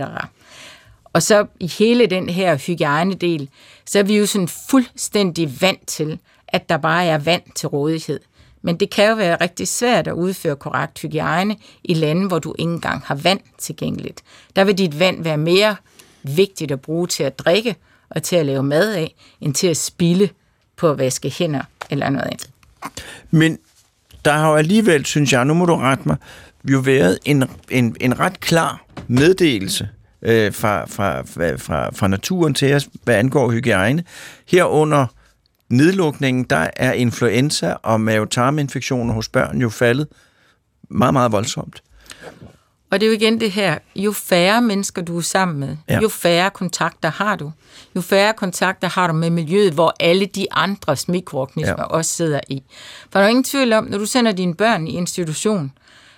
Og så i hele den her hygiejnedel, så er vi jo sådan fuldstændig vant til, at der bare er vand til rådighed. Men det kan jo være rigtig svært at udføre korrekt hygiejne i lande, hvor du ikke engang har vand tilgængeligt. Der vil dit vand være mere vigtigt at bruge til at drikke og til at lave mad af, end til at spille på at vaske hænder eller noget andet. Men der har jo alligevel, synes jeg, nu må du rette mig, jo været en, en, en ret klar meddelelse øh, fra, fra, fra, fra naturen til os, hvad angår hygiejne. Herunder nedlukningen, der er influenza og mavetarminfektioner hos børn jo faldet meget, meget voldsomt. Og det er jo igen det her, jo færre mennesker du er sammen med, ja. jo færre kontakter har du. Jo færre kontakter har du med miljøet, hvor alle de andres mikroorganismer ja. også sidder i. For der er ingen tvivl om, når du sender dine børn i institution,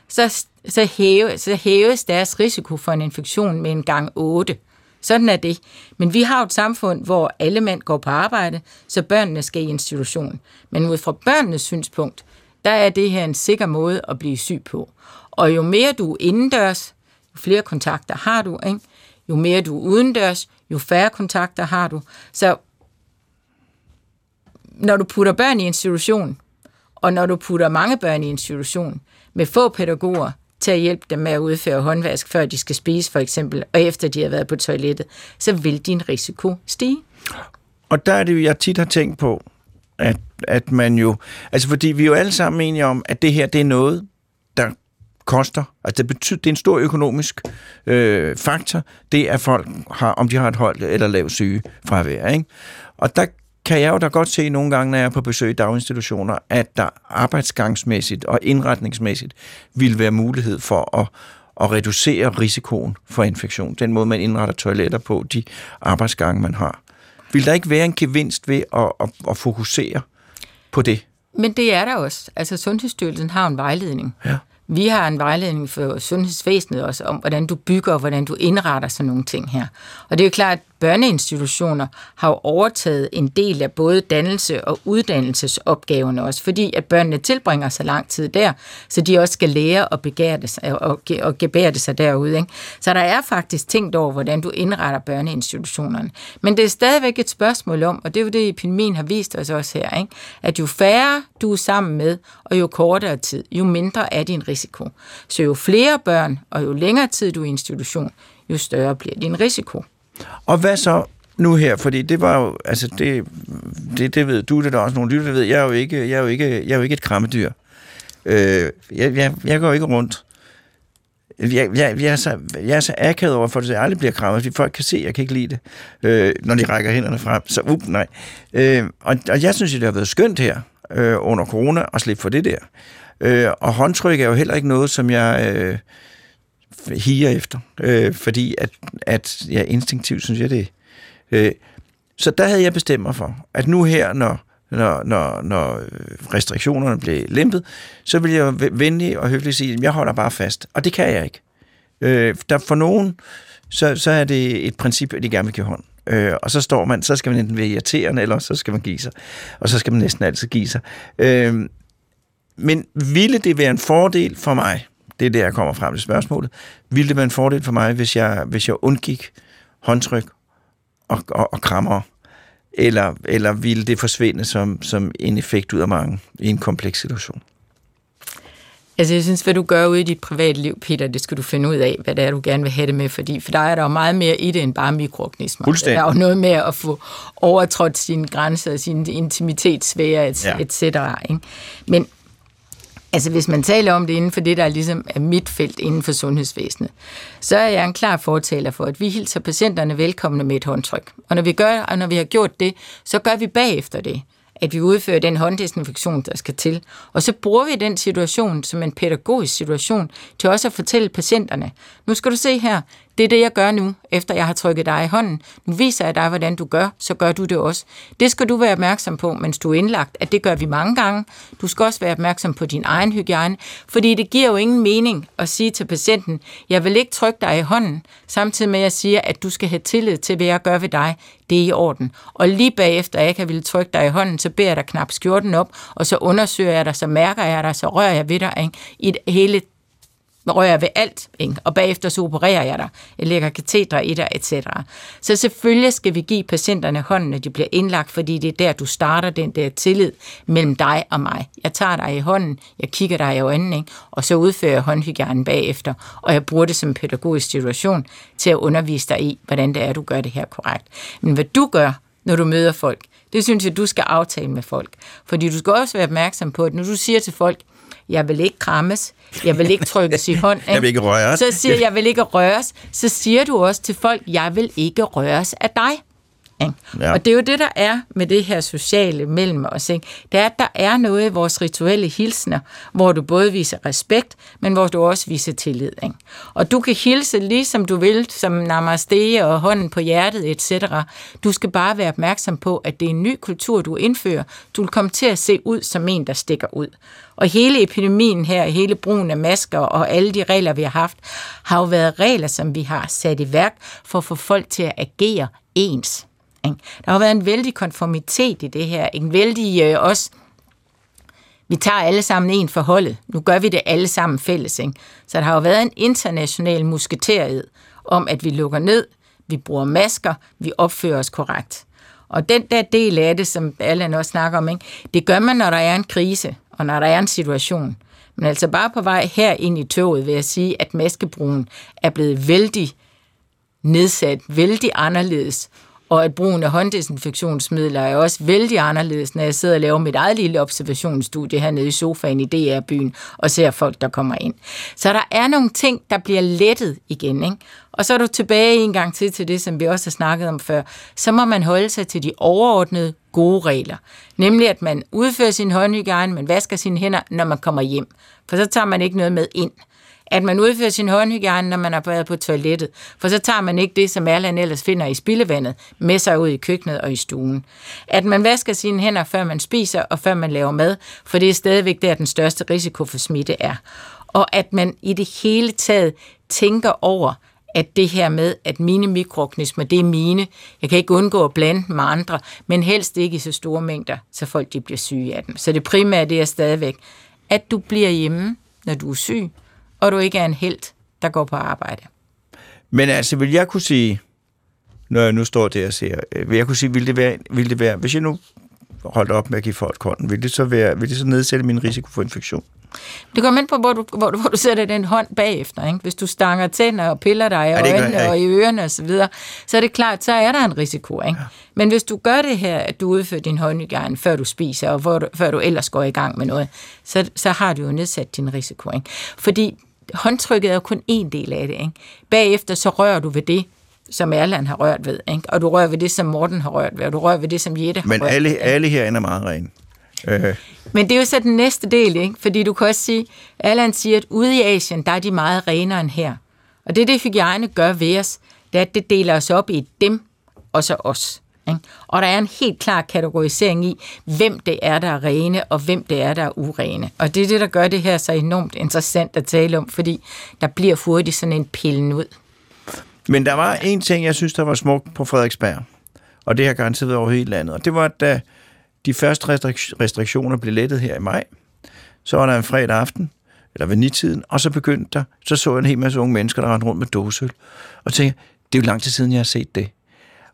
så, så, hæve, så hæves deres risiko for en infektion med en gang 8. Sådan er det. Men vi har jo et samfund, hvor alle mænd går på arbejde, så børnene skal i institution. Men ud fra børnenes synspunkt, der er det her en sikker måde at blive syg på. Og jo mere du er indendørs, jo flere kontakter har du, ikke? jo mere du er udendørs, jo færre kontakter har du. Så når du putter børn i institution, og når du putter mange børn i institution, med få pædagoger, til at hjælpe dem med at udføre håndvask, før de skal spise for eksempel, og efter de har været på toilettet, så vil din risiko stige. Og der er det, jeg tit har tænkt på, at, at man jo... Altså, fordi vi er jo alle sammen enige om, at det her, det er noget, der koster. Altså, det, betyder, det er en stor økonomisk øh, faktor, det er folk har, om de har et højt eller lavt syge fravær, ikke? Og der kan jeg jo da godt se nogle gange, når jeg er på besøg i daginstitutioner, at der arbejdsgangsmæssigt og indretningsmæssigt vil være mulighed for at, at reducere risikoen for infektion. Den måde, man indretter toiletter på, de arbejdsgange, man har. Vil der ikke være en gevinst ved at, at, at fokusere på det? Men det er der også. Altså Sundhedsstyrelsen har en vejledning. Ja. Vi har en vejledning for sundhedsvæsenet også om, hvordan du bygger og hvordan du indretter sådan nogle ting her. Og det er jo klart, børneinstitutioner har jo overtaget en del af både dannelse og uddannelsesopgaverne også, fordi at børnene tilbringer så lang tid der, så de også skal lære og, begære sig, og, og gebære det sig derude. Ikke? Så der er faktisk tænkt over, hvordan du indretter børneinstitutionerne. Men det er stadigvæk et spørgsmål om, og det er jo det, epidemien har vist os også her, ikke? at jo færre du er sammen med, og jo kortere tid, jo mindre er din risiko. Så jo flere børn, og jo længere tid du er i institution, jo større bliver din risiko. Og hvad så nu her? Fordi det var jo, altså det, det, det ved du, det er der også nogle lytter, der ved. Jeg er jo ikke, jeg er jo ikke, jeg er jo ikke et krammedyr. Øh, jeg, jeg, jeg går ikke rundt. Jeg, jeg, jeg, er så, jeg er så akavet over for det, at jeg aldrig bliver krammet, fordi folk kan se, at jeg kan ikke lide det, øh, når de rækker hænderne frem. Så up, nej. Øh, og, og jeg synes, det har været skønt her øh, under corona at slippe for det der. Øh, og håndtryk er jo heller ikke noget, som jeg øh, higer efter, øh, fordi at, at jeg instinktivt synes jeg det. Øh, så der havde jeg bestemt mig for, at nu her, når når, når, når øh, restriktionerne blev lempet, så vil jeg venlig og høfligt sige, at jeg holder bare fast. Og det kan jeg ikke. Øh, der for nogen, så, så er det et princip, at de gerne vil give hånd. Øh, og så står man, så skal man enten være irriterende, eller så skal man give sig. Og så skal man næsten altid give sig. Øh, men ville det være en fordel for mig, det er der, jeg kommer frem til spørgsmålet, ville det være en fordel for mig, hvis jeg, hvis jeg undgik håndtryk og, og, og krammer eller, eller ville det forsvinde som, som en effekt ud af mange i en kompleks situation? Altså, jeg synes, hvad du gør ude i dit private liv, Peter, det skal du finde ud af, hvad det er, du gerne vil have det med, fordi for dig er der jo meget mere i det, end bare mikroorganismer. Fuldstændig. Der er jo noget med at få overtrådt sine grænser, sin intimitetssfære, et, ja. et cetera, ikke? Men Altså hvis man taler om det inden for det, der ligesom er mit felt inden for sundhedsvæsenet, så er jeg en klar fortaler for, at vi hilser patienterne velkomne med et håndtryk. Og når vi, gør, og når vi har gjort det, så gør vi bagefter det at vi udfører den hånddesinfektion, der skal til. Og så bruger vi den situation som en pædagogisk situation til også at fortælle patienterne, nu skal du se her, det er det, jeg gør nu, efter jeg har trykket dig i hånden. Nu viser jeg dig, hvordan du gør, så gør du det også. Det skal du være opmærksom på, mens du er indlagt, at det gør vi mange gange. Du skal også være opmærksom på din egen hygiejne, fordi det giver jo ingen mening at sige til patienten, jeg vil ikke trykke dig i hånden, samtidig med at jeg siger, at du skal have tillid til, hvad jeg gør ved dig. Det er i orden. Og lige bagefter, at jeg ikke har ville trykke dig i hånden, så beder jeg dig knap skjorten op, og så undersøger jeg dig, så mærker jeg dig, så rører jeg ved dig ikke? i et hele rører ved alt, ikke? og bagefter så opererer jeg dig, jeg lægger katetre i dig, etc. Så selvfølgelig skal vi give patienterne hånden, når de bliver indlagt, fordi det er der, du starter den der tillid mellem dig og mig. Jeg tager dig i hånden, jeg kigger dig i øjnene, ikke? og så udfører jeg håndhygiejnen bagefter, og jeg bruger det som en pædagogisk situation til at undervise dig i, hvordan det er, du gør det her korrekt. Men hvad du gør, når du møder folk, det synes jeg, du skal aftale med folk. Fordi du skal også være opmærksom på, at når du siger til folk, jeg vil ikke krammes, jeg vil ikke trykkes i hånd. (laughs) Jeg vil ikke røres. Så siger jeg, vil ikke røres. Så siger du også til folk, jeg vil ikke røres af dig. Ja. Og det er jo det, der er med det her sociale mellem os. Ikke? Det er, at der er noget i vores rituelle hilsner, hvor du både viser respekt, men hvor du også viser tillid. Ikke? Og du kan hilse lige som du vil, som namaste og hånden på hjertet, etc. Du skal bare være opmærksom på, at det er en ny kultur, du indfører. Du vil komme til at se ud som en, der stikker ud. Og hele epidemien her, hele brugen af masker og alle de regler, vi har haft, har jo været regler, som vi har sat i værk for at få folk til at agere ens. Ikke? Der har været en vældig konformitet i det her, en vældig øh, også vi tager alle sammen en forholdet. Nu gør vi det alle sammen fælles. Ikke? Så der har jo været en international musketeriet om, at vi lukker ned, vi bruger masker, vi opfører os korrekt. Og den der del af det, som Allan også snakker om, ikke? det gør man, når der er en krise, og når der er en situation. Men altså bare på vej her ind i toget vil jeg sige, at maskebrugen er blevet vældig nedsat, vældig anderledes, og at brugen af hånddesinfektionsmidler er også vældig anderledes, når jeg sidder og laver mit eget lille observationsstudie hernede i sofaen i DR-byen og ser folk, der kommer ind. Så der er nogle ting, der bliver lettet igen. Ikke? Og så er du tilbage en gang til til det, som vi også har snakket om før. Så må man holde sig til de overordnede gode regler. Nemlig, at man udfører sin håndhygiejne, man vasker sine hænder, når man kommer hjem. For så tager man ikke noget med ind at man udfører sin håndhygiejne, når man har været på toilettet. For så tager man ikke det, som Erland ellers finder i spildevandet, med sig ud i køkkenet og i stuen. At man vasker sine hænder, før man spiser og før man laver mad, for det er stadigvæk der, den største risiko for smitte er. Og at man i det hele taget tænker over, at det her med, at mine mikroorganismer, det er mine. Jeg kan ikke undgå at blande med andre, men helst ikke i så store mængder, så folk de bliver syge af dem. Så det primære det er stadigvæk, at du bliver hjemme, når du er syg, og du ikke er en held, der går på arbejde. Men altså, vil jeg kunne sige, når jeg nu står der og ser, øh, vil jeg kunne sige, vil det være, vil det være hvis jeg nu holdt op med at give folk hånden, vil det så, være, vil det så nedsætte min risiko for infektion? Det kommer ind på, hvor du, hvor, du, hvor du sætter den hånd bagefter. Ikke? Hvis du stanger tænder og piller dig i øjnene jeg og i ørerne osv., så, videre, så er det klart, så er der en risiko. Ikke? Ja. Men hvis du gør det her, at du udfører din håndhygiejne, før du spiser, og hvor du, før du ellers går i gang med noget, så, så har du jo nedsat din risiko. Ikke? Fordi håndtrykket er jo kun en del af det. Ikke? Bagefter så rører du ved det, som Erland har rørt ved, ikke? og du rører ved det, som Morten har rørt ved, og du rører ved det, som Jette har Men rørt alle, ved. ikke? alle herinde er meget rene. Øh, Men det er jo så den næste del, ikke? Fordi du kan også sige, Allan siger, at ude i Asien, der er de meget renere end her. Og det, det hygiejne gør ved os, det er, at det deler os op i dem og så os. Ikke? Og der er en helt klar kategorisering i, hvem det er, der er rene, og hvem det er, der er urene. Og det er det, der gør det her så enormt interessant at tale om, fordi der bliver hurtigt sådan en pillen ud. Men der var en ting, jeg synes, der var smukt på Frederiksberg, og det har garanteret været over hele landet, og det var, at da de første restriktioner blev lettet her i maj, så var der en fredag aften, eller ved nitiden, og så begyndte der, så så jeg en hel masse unge mennesker, der rendte rundt med dåsøl, og tænkte, det er jo lang tid siden, jeg har set det.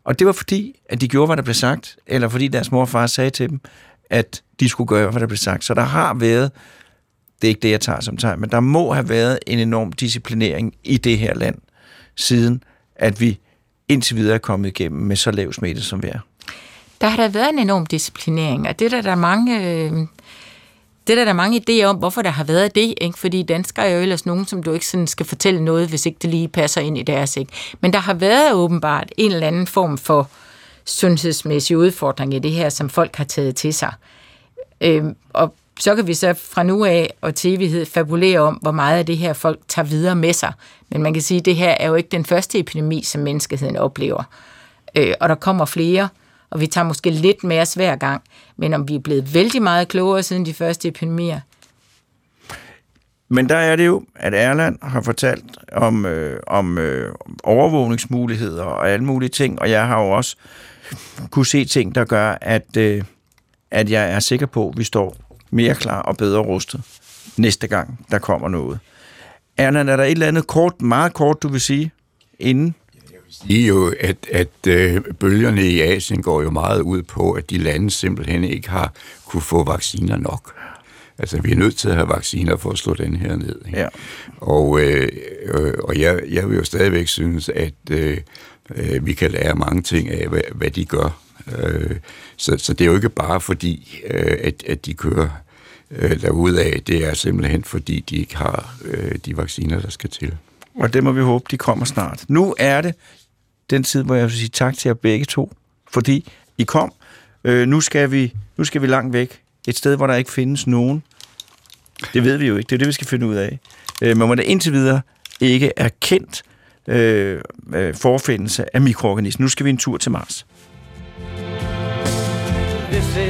Og det var fordi, at de gjorde, hvad der blev sagt, eller fordi deres mor og far sagde til dem, at de skulle gøre, hvad der blev sagt. Så der har været, det er ikke det, jeg tager som tegn, men der må have været en enorm disciplinering i det her land, siden at vi indtil videre er kommet igennem med så lav smitte, som vi er. Der har der været en enorm disciplinering, og det er der, der er mange... Øh, det er der, der mange idéer om, hvorfor der har været det, ikke? fordi danskere er jo ellers nogen, som du ikke sådan skal fortælle noget, hvis ikke det lige passer ind i deres. Ikke? Men der har været åbenbart en eller anden form for sundhedsmæssig udfordring i det her, som folk har taget til sig. Øh, og så kan vi så fra nu af og til evighed fabulere om, hvor meget af det her folk tager videre med sig. Men man kan sige, at det her er jo ikke den første epidemi, som menneskeheden oplever. Øh, og der kommer flere, og vi tager måske lidt med os hver gang. Men om vi er blevet vældig meget klogere siden de første epidemier, Men der er det jo, at Erland har fortalt om, øh, om øh, overvågningsmuligheder og alle mulige ting, og jeg har jo også kunne se ting, der gør, at, øh, at jeg er sikker på, at vi står mere klar og bedre rustet næste gang, der kommer noget. Erland, er der et eller andet kort, meget kort, du vil sige, inden? Sige jo, at, at øh, bølgerne i Asien går jo meget ud på, at de lande simpelthen ikke har kunne få vacciner nok. Altså, vi er nødt til at have vacciner for at slå den her ned. Ikke? Ja. Og, øh, øh, og jeg, jeg vil jo stadigvæk synes, at øh, øh, vi kan lære mange ting af, hvad, hvad de gør. Øh, så, så det er jo ikke bare fordi, øh, at, at de kører øh, derudad. Det er simpelthen fordi, de ikke har øh, de vacciner, der skal til. Og det må vi håbe, de kommer snart. Nu er det den tid, hvor jeg vil sige tak til jer begge to, fordi I kom. Øh, nu, skal vi, nu skal vi langt væk. Et sted, hvor der ikke findes nogen. Det ved vi jo ikke. Det er det, vi skal finde ud af. Øh, men hvor der indtil videre ikke er kendt øh, øh, forfindelse af mikroorganismer. Nu skal vi en tur til Mars. This is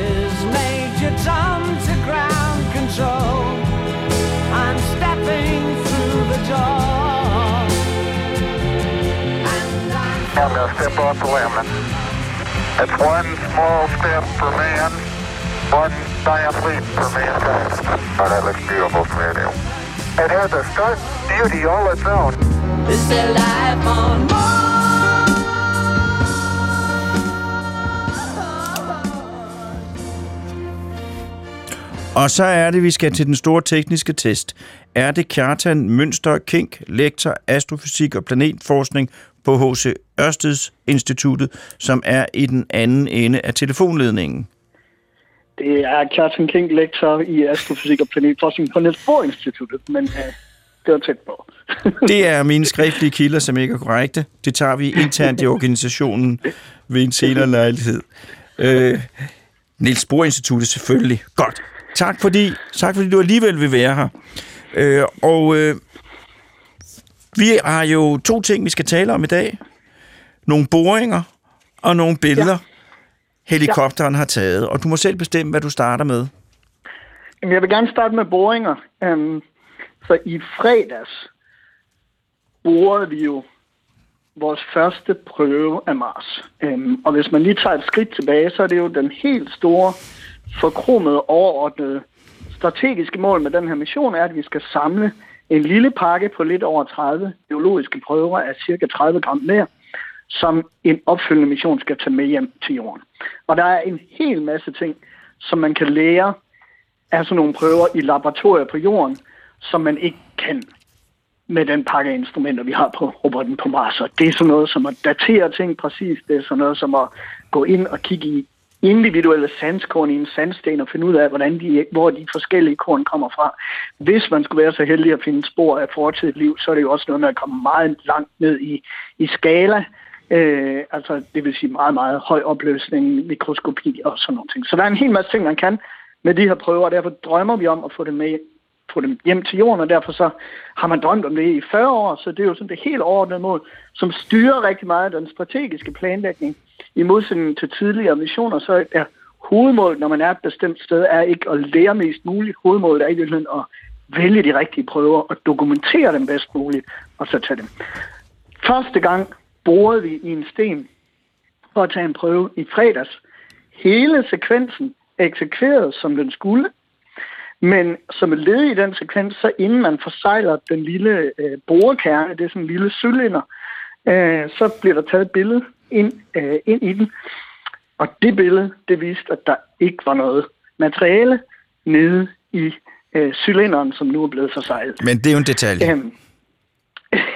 To step off the limb. It's one small step for man, one giant leap for mankind. Oh, that looks beautiful from here, Neil. It has a stark beauty all its own. Is there life on Mars? Og så er det, vi skal til den store tekniske test. Er det Kjartan Mønster Kink, lektor astrofysik og planetforskning på H.C. Ørsteds Instituttet, som er i den anden ende af telefonledningen? Det er Kjartan King, lektor i astrofysik og planetforskning på Niels Bohr Instituttet, men øh, det var tæt på. (laughs) Det er mine skriftlige kilder, som ikke er korrekte. Det tager vi internt i organisationen ved en senere lejlighed. Øh, Niels Bohr Instituttet selvfølgelig. Godt. Tak fordi, tak fordi du alligevel vil være her. Øh, og øh, vi har jo to ting, vi skal tale om i dag. Nogle boringer og nogle billeder, ja. helikopteren har taget. Og du må selv bestemme, hvad du starter med. Jamen, jeg vil gerne starte med boringer. Um, så i fredags borede vi jo vores første prøve af Mars. Um, og hvis man lige tager et skridt tilbage, så er det jo den helt store, forkromede, overordnede strategiske mål med den her mission, er, at vi skal samle en lille pakke på lidt over 30 biologiske prøver af cirka 30 gram mere, som en opfølgende mission skal tage med hjem til jorden. Og der er en hel masse ting, som man kan lære af sådan nogle prøver i laboratorier på jorden, som man ikke kan med den pakke af instrumenter, vi har på robotten på Mars. Og det er sådan noget som at datere ting præcis. Det er sådan noget som at gå ind og kigge i individuelle sandskorn i en sandsten og finde ud af, hvordan de, hvor de forskellige korn kommer fra. Hvis man skulle være så heldig at finde spor af fortidigt liv, så er det jo også noget med at komme meget langt ned i, i skala. Øh, altså det vil sige meget, meget høj opløsning, mikroskopi og sådan nogle ting. Så der er en hel masse ting, man kan med de her prøver, og derfor drømmer vi om at få dem med få dem hjem til jorden, og derfor så har man drømt om det i 40 år, så det er jo sådan det helt overordnede mål, som styrer rigtig meget den strategiske planlægning. I modsætning til tidligere missioner, så er hovedmålet, når man er et bestemt sted, er ikke at lære mest muligt. Hovedmålet er i virkeligheden at vælge de rigtige prøver og dokumentere dem bedst muligt, og så tage dem. Første gang borede vi i en sten for at tage en prøve i fredags. Hele sekvensen eksekveret, som den skulle. Men som et led i den sekvens, så inden man forsejler den lille øh, borekerne, det er sådan en lille cylinder, øh, så bliver der taget et billede ind, øh, ind i den. Og det billede, det viste, at der ikke var noget materiale nede i øh, cylinderen, som nu er blevet forsejlet. Men det er jo en detalje. Øhm,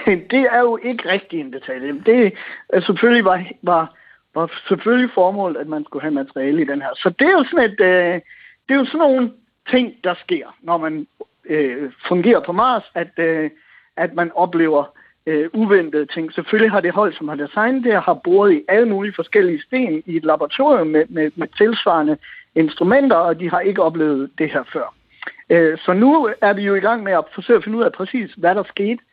det er jo ikke rigtig en detalje. Det er selvfølgelig var, var, var selvfølgelig formålet, at man skulle have materiale i den her. Så det er jo sådan et, øh, det er jo sådan nogle ting, der sker, når man øh, fungerer på Mars, at, øh, at man oplever øh, uventede ting. Selvfølgelig har det hold, som har designet det, har boret i alle mulige forskellige sten i et laboratorium med, med, med tilsvarende instrumenter, og de har ikke oplevet det her før. Øh, så nu er vi jo i gang med at forsøge at finde ud af præcis, hvad der skete.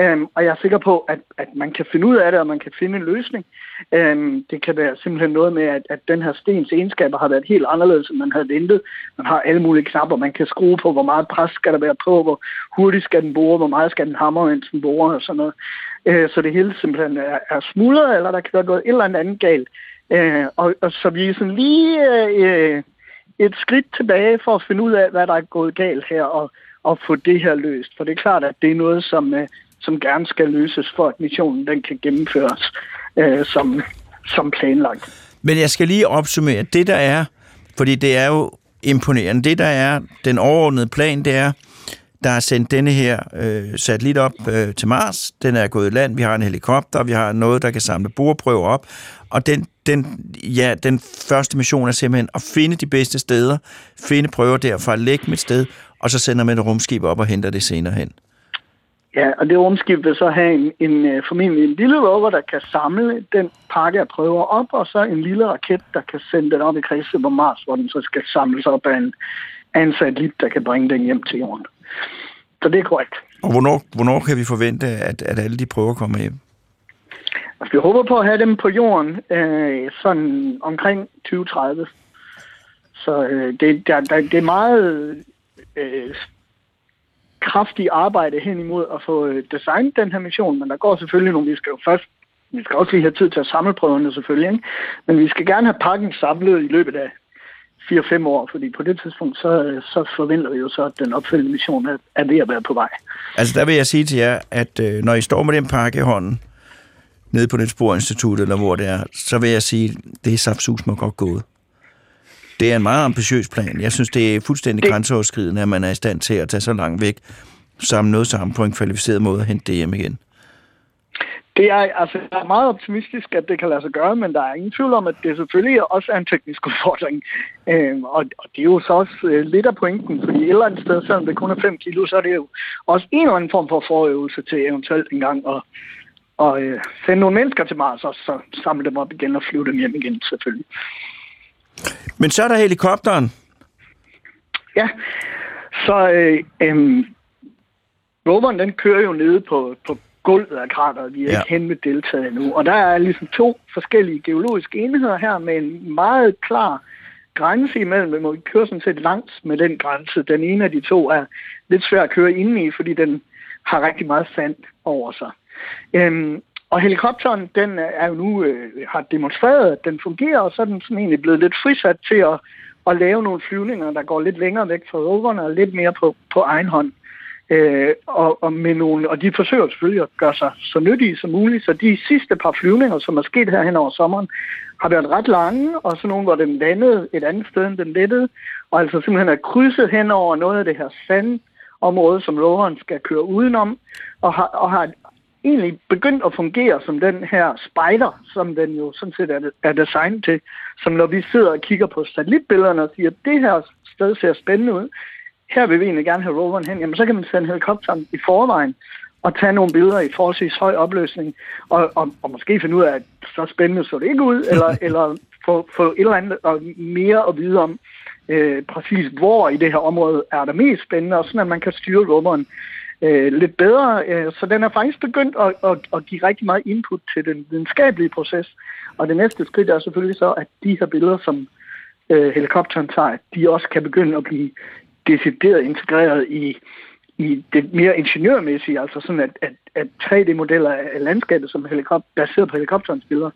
Øhm, og jeg er sikker på, at, at man kan finde ud af det, og man kan finde en løsning. Øhm, det kan være simpelthen noget med, at, at den her stens egenskaber har været helt anderledes, end man havde ventet. Man har alle mulige knapper, man kan skrue på, hvor meget pres skal der være på, hvor hurtigt skal den bore, hvor meget skal den hamre, mens den borer og sådan noget. Øh, så det hele simpelthen er, er smuldret, eller der kan være gået et eller andet galt. Øh, og, og så vi er sådan lige øh, et skridt tilbage for at finde ud af, hvad der er gået galt her, og, og få det her løst. For det er klart, at det er noget, som... Øh, som gerne skal løses, for at missionen den kan gennemføres øh, som, som planlagt. Men jeg skal lige opsummere, det der er, fordi det er jo imponerende, det der er den overordnede plan, det er, der er sendt denne her øh, satellit op øh, til Mars, den er gået i land, vi har en helikopter, vi har noget, der kan samle boreprøver op, og den, den, ja, den første mission er simpelthen at finde de bedste steder, finde prøver derfra, lægge mit sted, og så sender man et rumskib op og henter det senere hen. Ja, og det rumskib vil så have en, en, øh, formentlig en lille rover, der kan samle den pakke af prøver op, og så en lille raket, der kan sende den op i kredsløb på Mars, hvor den så skal samles op af en, af en satellit, der kan bringe den hjem til jorden. Så det er korrekt. Og hvornår, hvornår kan vi forvente, at, at alle de prøver kommer hjem? Altså, vi håber på at have dem på jorden øh, sådan omkring 2030. Så øh, det, der, der, det er meget øh, kraftig arbejde hen imod at få øh, designet den her mission, men der går selvfølgelig nogle, vi skal jo først, vi skal også lige have tid til at samle prøverne selvfølgelig, ikke? men vi skal gerne have pakken samlet i løbet af 4-5 år, fordi på det tidspunkt, så, øh, så forventer vi jo så, at den opfølgende mission er, er ved at være på vej. Altså der vil jeg sige til jer, at øh, når I står med den pakke i hånden, nede på det sporinstitut, eller hvor det er, så vil jeg sige, det er saftsus mig godt gået. Det er en meget ambitiøs plan. Jeg synes, det er fuldstændig det... grænseoverskridende, at man er i stand til at tage så langt væk, samle noget sammen på en kvalificeret måde og hente det hjem igen. Det er, altså, jeg er meget optimistisk, at det kan lade sig gøre, men der er ingen tvivl om, at det selvfølgelig også er en teknisk (laughs) udfordring. Øhm, og, og det er jo så også øh, lidt af pointen, fordi et eller andet sted, selvom det kun er 5 kilo, så er det jo også en eller anden form for forøvelse til eventuelt en gang at, og, øh, sende nogle mennesker til Mars, og så samle dem op igen og flyve dem hjem igen, selvfølgelig. Men så er der helikopteren. Ja, så øh, øh, roveren den kører jo nede på, på gulvet af krateret. Vi er ja. ikke hen med deltaget endnu. Og der er ligesom to forskellige geologiske enheder her med en meget klar grænse imellem, vi kører sådan set langs med den grænse. Den ene af de to er lidt svær at køre ind i, fordi den har rigtig meget sand over sig. Øhm, og helikopteren, den øh, er jo nu øh, har demonstreret, at den fungerer, og så er den sådan egentlig blevet lidt frisat til at, at lave nogle flyvninger, der går lidt længere væk fra roverne og lidt mere på, på egen hånd. Øh, og, og, med nogle, og de forsøger selvfølgelig at gøre sig så nyttige som muligt, så de sidste par flyvninger, som er sket her hen over sommeren, har været ret lange, og så nogle, hvor den landede et andet sted, end den lettede, og altså simpelthen er krydset hen over noget af det her sandområde, som roveren skal køre udenom, og har, og har egentlig begyndt at fungere som den her spider, som den jo sådan set er, er designet til. Som når vi sidder og kigger på satellitbillederne og siger, at det her sted ser spændende ud, her vil vi egentlig gerne have roveren hen, jamen så kan man sende helikopteren i forvejen og tage nogle billeder i forholdsvis høj opløsning, og, og, og måske finde ud af, at så spændende så det ikke ud, (laughs) eller, eller få, få et eller andet og mere at vide om, øh, præcis hvor i det her område er der mest spændende, og sådan at man kan styre roveren øh, lidt bedre. Øh, så den er faktisk begyndt at, at, at give rigtig meget input til den videnskabelige proces. Og det næste skridt er selvfølgelig så, at de her billeder, som øh, helikopteren tager, de også kan begynde at blive decideret integreret i, i det mere ingeniørmæssige, altså sådan at, at, at 3D-modeller af landskabet, som helikopter, baseret på helikopterens billeder,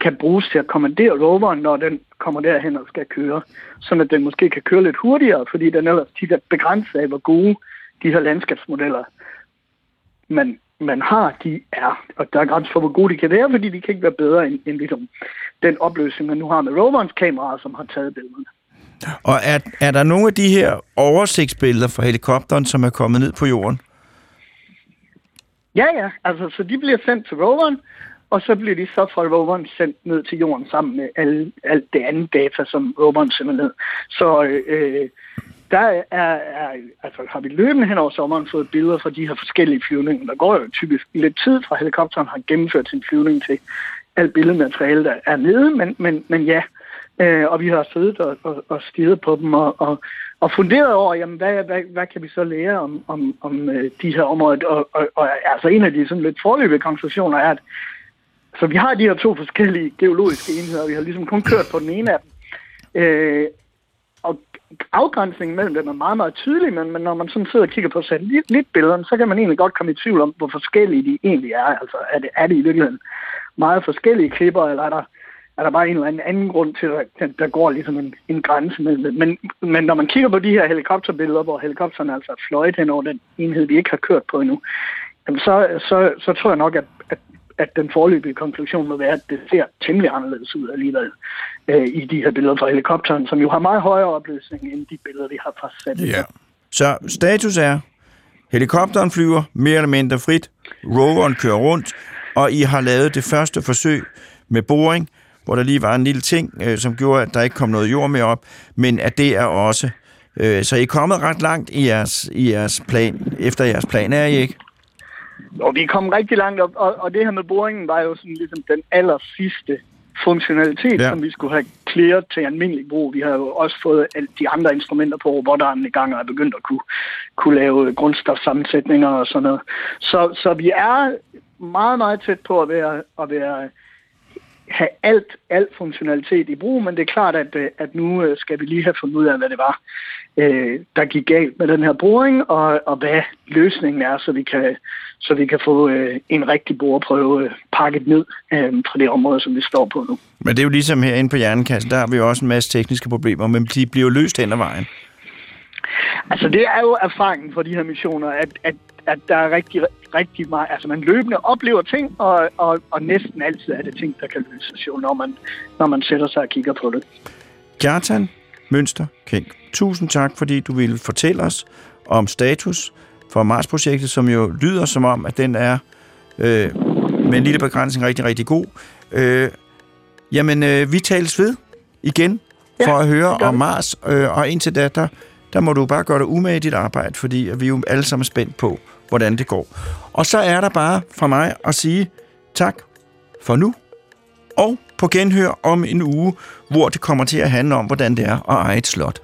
kan bruges til at kommandere roveren, når den kommer derhen og skal køre. Sådan at den måske kan køre lidt hurtigere, fordi den ellers tit er begrænset af, hvor gode de her landskabsmodeller, man, man har, de er. Og der er grænser for, hvor gode de kan være, fordi de kan ikke være bedre end, end ligesom den opløsning, man nu har med roverens kameraer, som har taget billederne. Og er, er der nogle af de her oversigtsbilleder fra helikopteren, som er kommet ned på jorden? Ja, ja. Altså, så de bliver sendt til roveren, og så bliver de så fra roveren sendt ned til jorden sammen med alt, alt det andet data, som roveren sender ned. Så øh, der er, er, altså, har vi løbende hen over sommeren fået billeder fra de her forskellige flyvninger. Der går jo typisk lidt tid fra helikopteren har gennemført sin flyvning til alt billedmateriale, der er nede, men, men, men ja, øh, og vi har siddet og, og, og stiget på dem og, og, og funderet over, jamen, hvad, hvad, hvad kan vi så lære om, om, om øh, de her områder. Og, og, og altså en af de sådan lidt forløbige konklusioner er, at så vi har de her to forskellige geologiske enheder, vi har ligesom kun kørt på den ene af dem. Øh, afgrænsningen mellem dem er meget, meget tydelig, men, men når man sådan sidder og kigger på satellitbillederne, så kan man egentlig godt komme i tvivl om, hvor forskellige de egentlig er. Altså, er det, er det i virkeligheden meget forskellige klipper, eller er der, er der bare en eller anden anden grund til, at der går ligesom en, en grænse mellem dem. Men, men når man kigger på de her helikopterbilleder, hvor helikopterne altså er fløjet hen over den enhed, vi ikke har kørt på endnu, jamen så, så, så tror jeg nok, at, at at den forløbige konklusion må være, at det ser temmelig anderledes ud alligevel øh, i de her billeder fra helikopteren, som jo har meget højere opløsning end de billeder, vi har fra satellitter. Ja. Så status er, helikopteren flyver mere eller mindre frit, roveren kører rundt, og I har lavet det første forsøg med boring, hvor der lige var en lille ting, øh, som gjorde, at der ikke kom noget jord mere op, men at det er også... Øh, så I er kommet ret langt i jeres, i jeres plan, efter jeres plan, er I ikke? Og vi er kommet rigtig langt op, og, og det her med boringen var jo sådan ligesom den aller sidste funktionalitet, Ja. som vi skulle have clearet til almindelig brug. Vi har jo også fået alle de andre instrumenter på robotteren i gang og er begyndt at kunne, kunne lave grundstofsammensætninger og sådan noget. Så, så vi er meget, meget tæt på at være, at være have alt, alt funktionalitet i brug, men det er klart, at, øh, at nu øh, skal vi lige have fundet ud af, hvad det var, øh, der gik galt med den her boring, og, og hvad løsningen er, så vi kan, så vi kan få en rigtig boreprøve pakket ned fra det område, som vi står på nu. Men det er jo ligesom herinde på Hjernekassen, der har vi jo også en masse tekniske problemer, men de bliver jo løst hen ad vejen. Altså det er jo erfaringen fra de her missioner, at, at, at der er rigtig, rigtig meget, altså man løbende oplever ting, og, og, og næsten altid er det ting, der kan løses jo, når man, når man sætter sig og kigger på det. Kjartan Mønster Kink, tusind tak, fordi du ville fortælle os om status for Mars-projektet, som jo lyder som om, at den er øh, med en lille begrænsning rigtig, rigtig god. Øh, jamen, øh, vi tales ved igen for Ja, at høre om. Mars, øh, og indtil da, der, der må du bare gøre dig umage i dit arbejde, fordi vi er jo alle sammen spændt på, hvordan det går. Og så er der bare fra mig at sige tak for nu, og på genhør om en uge, hvor det kommer til at handle om, hvordan det er at eje et slot.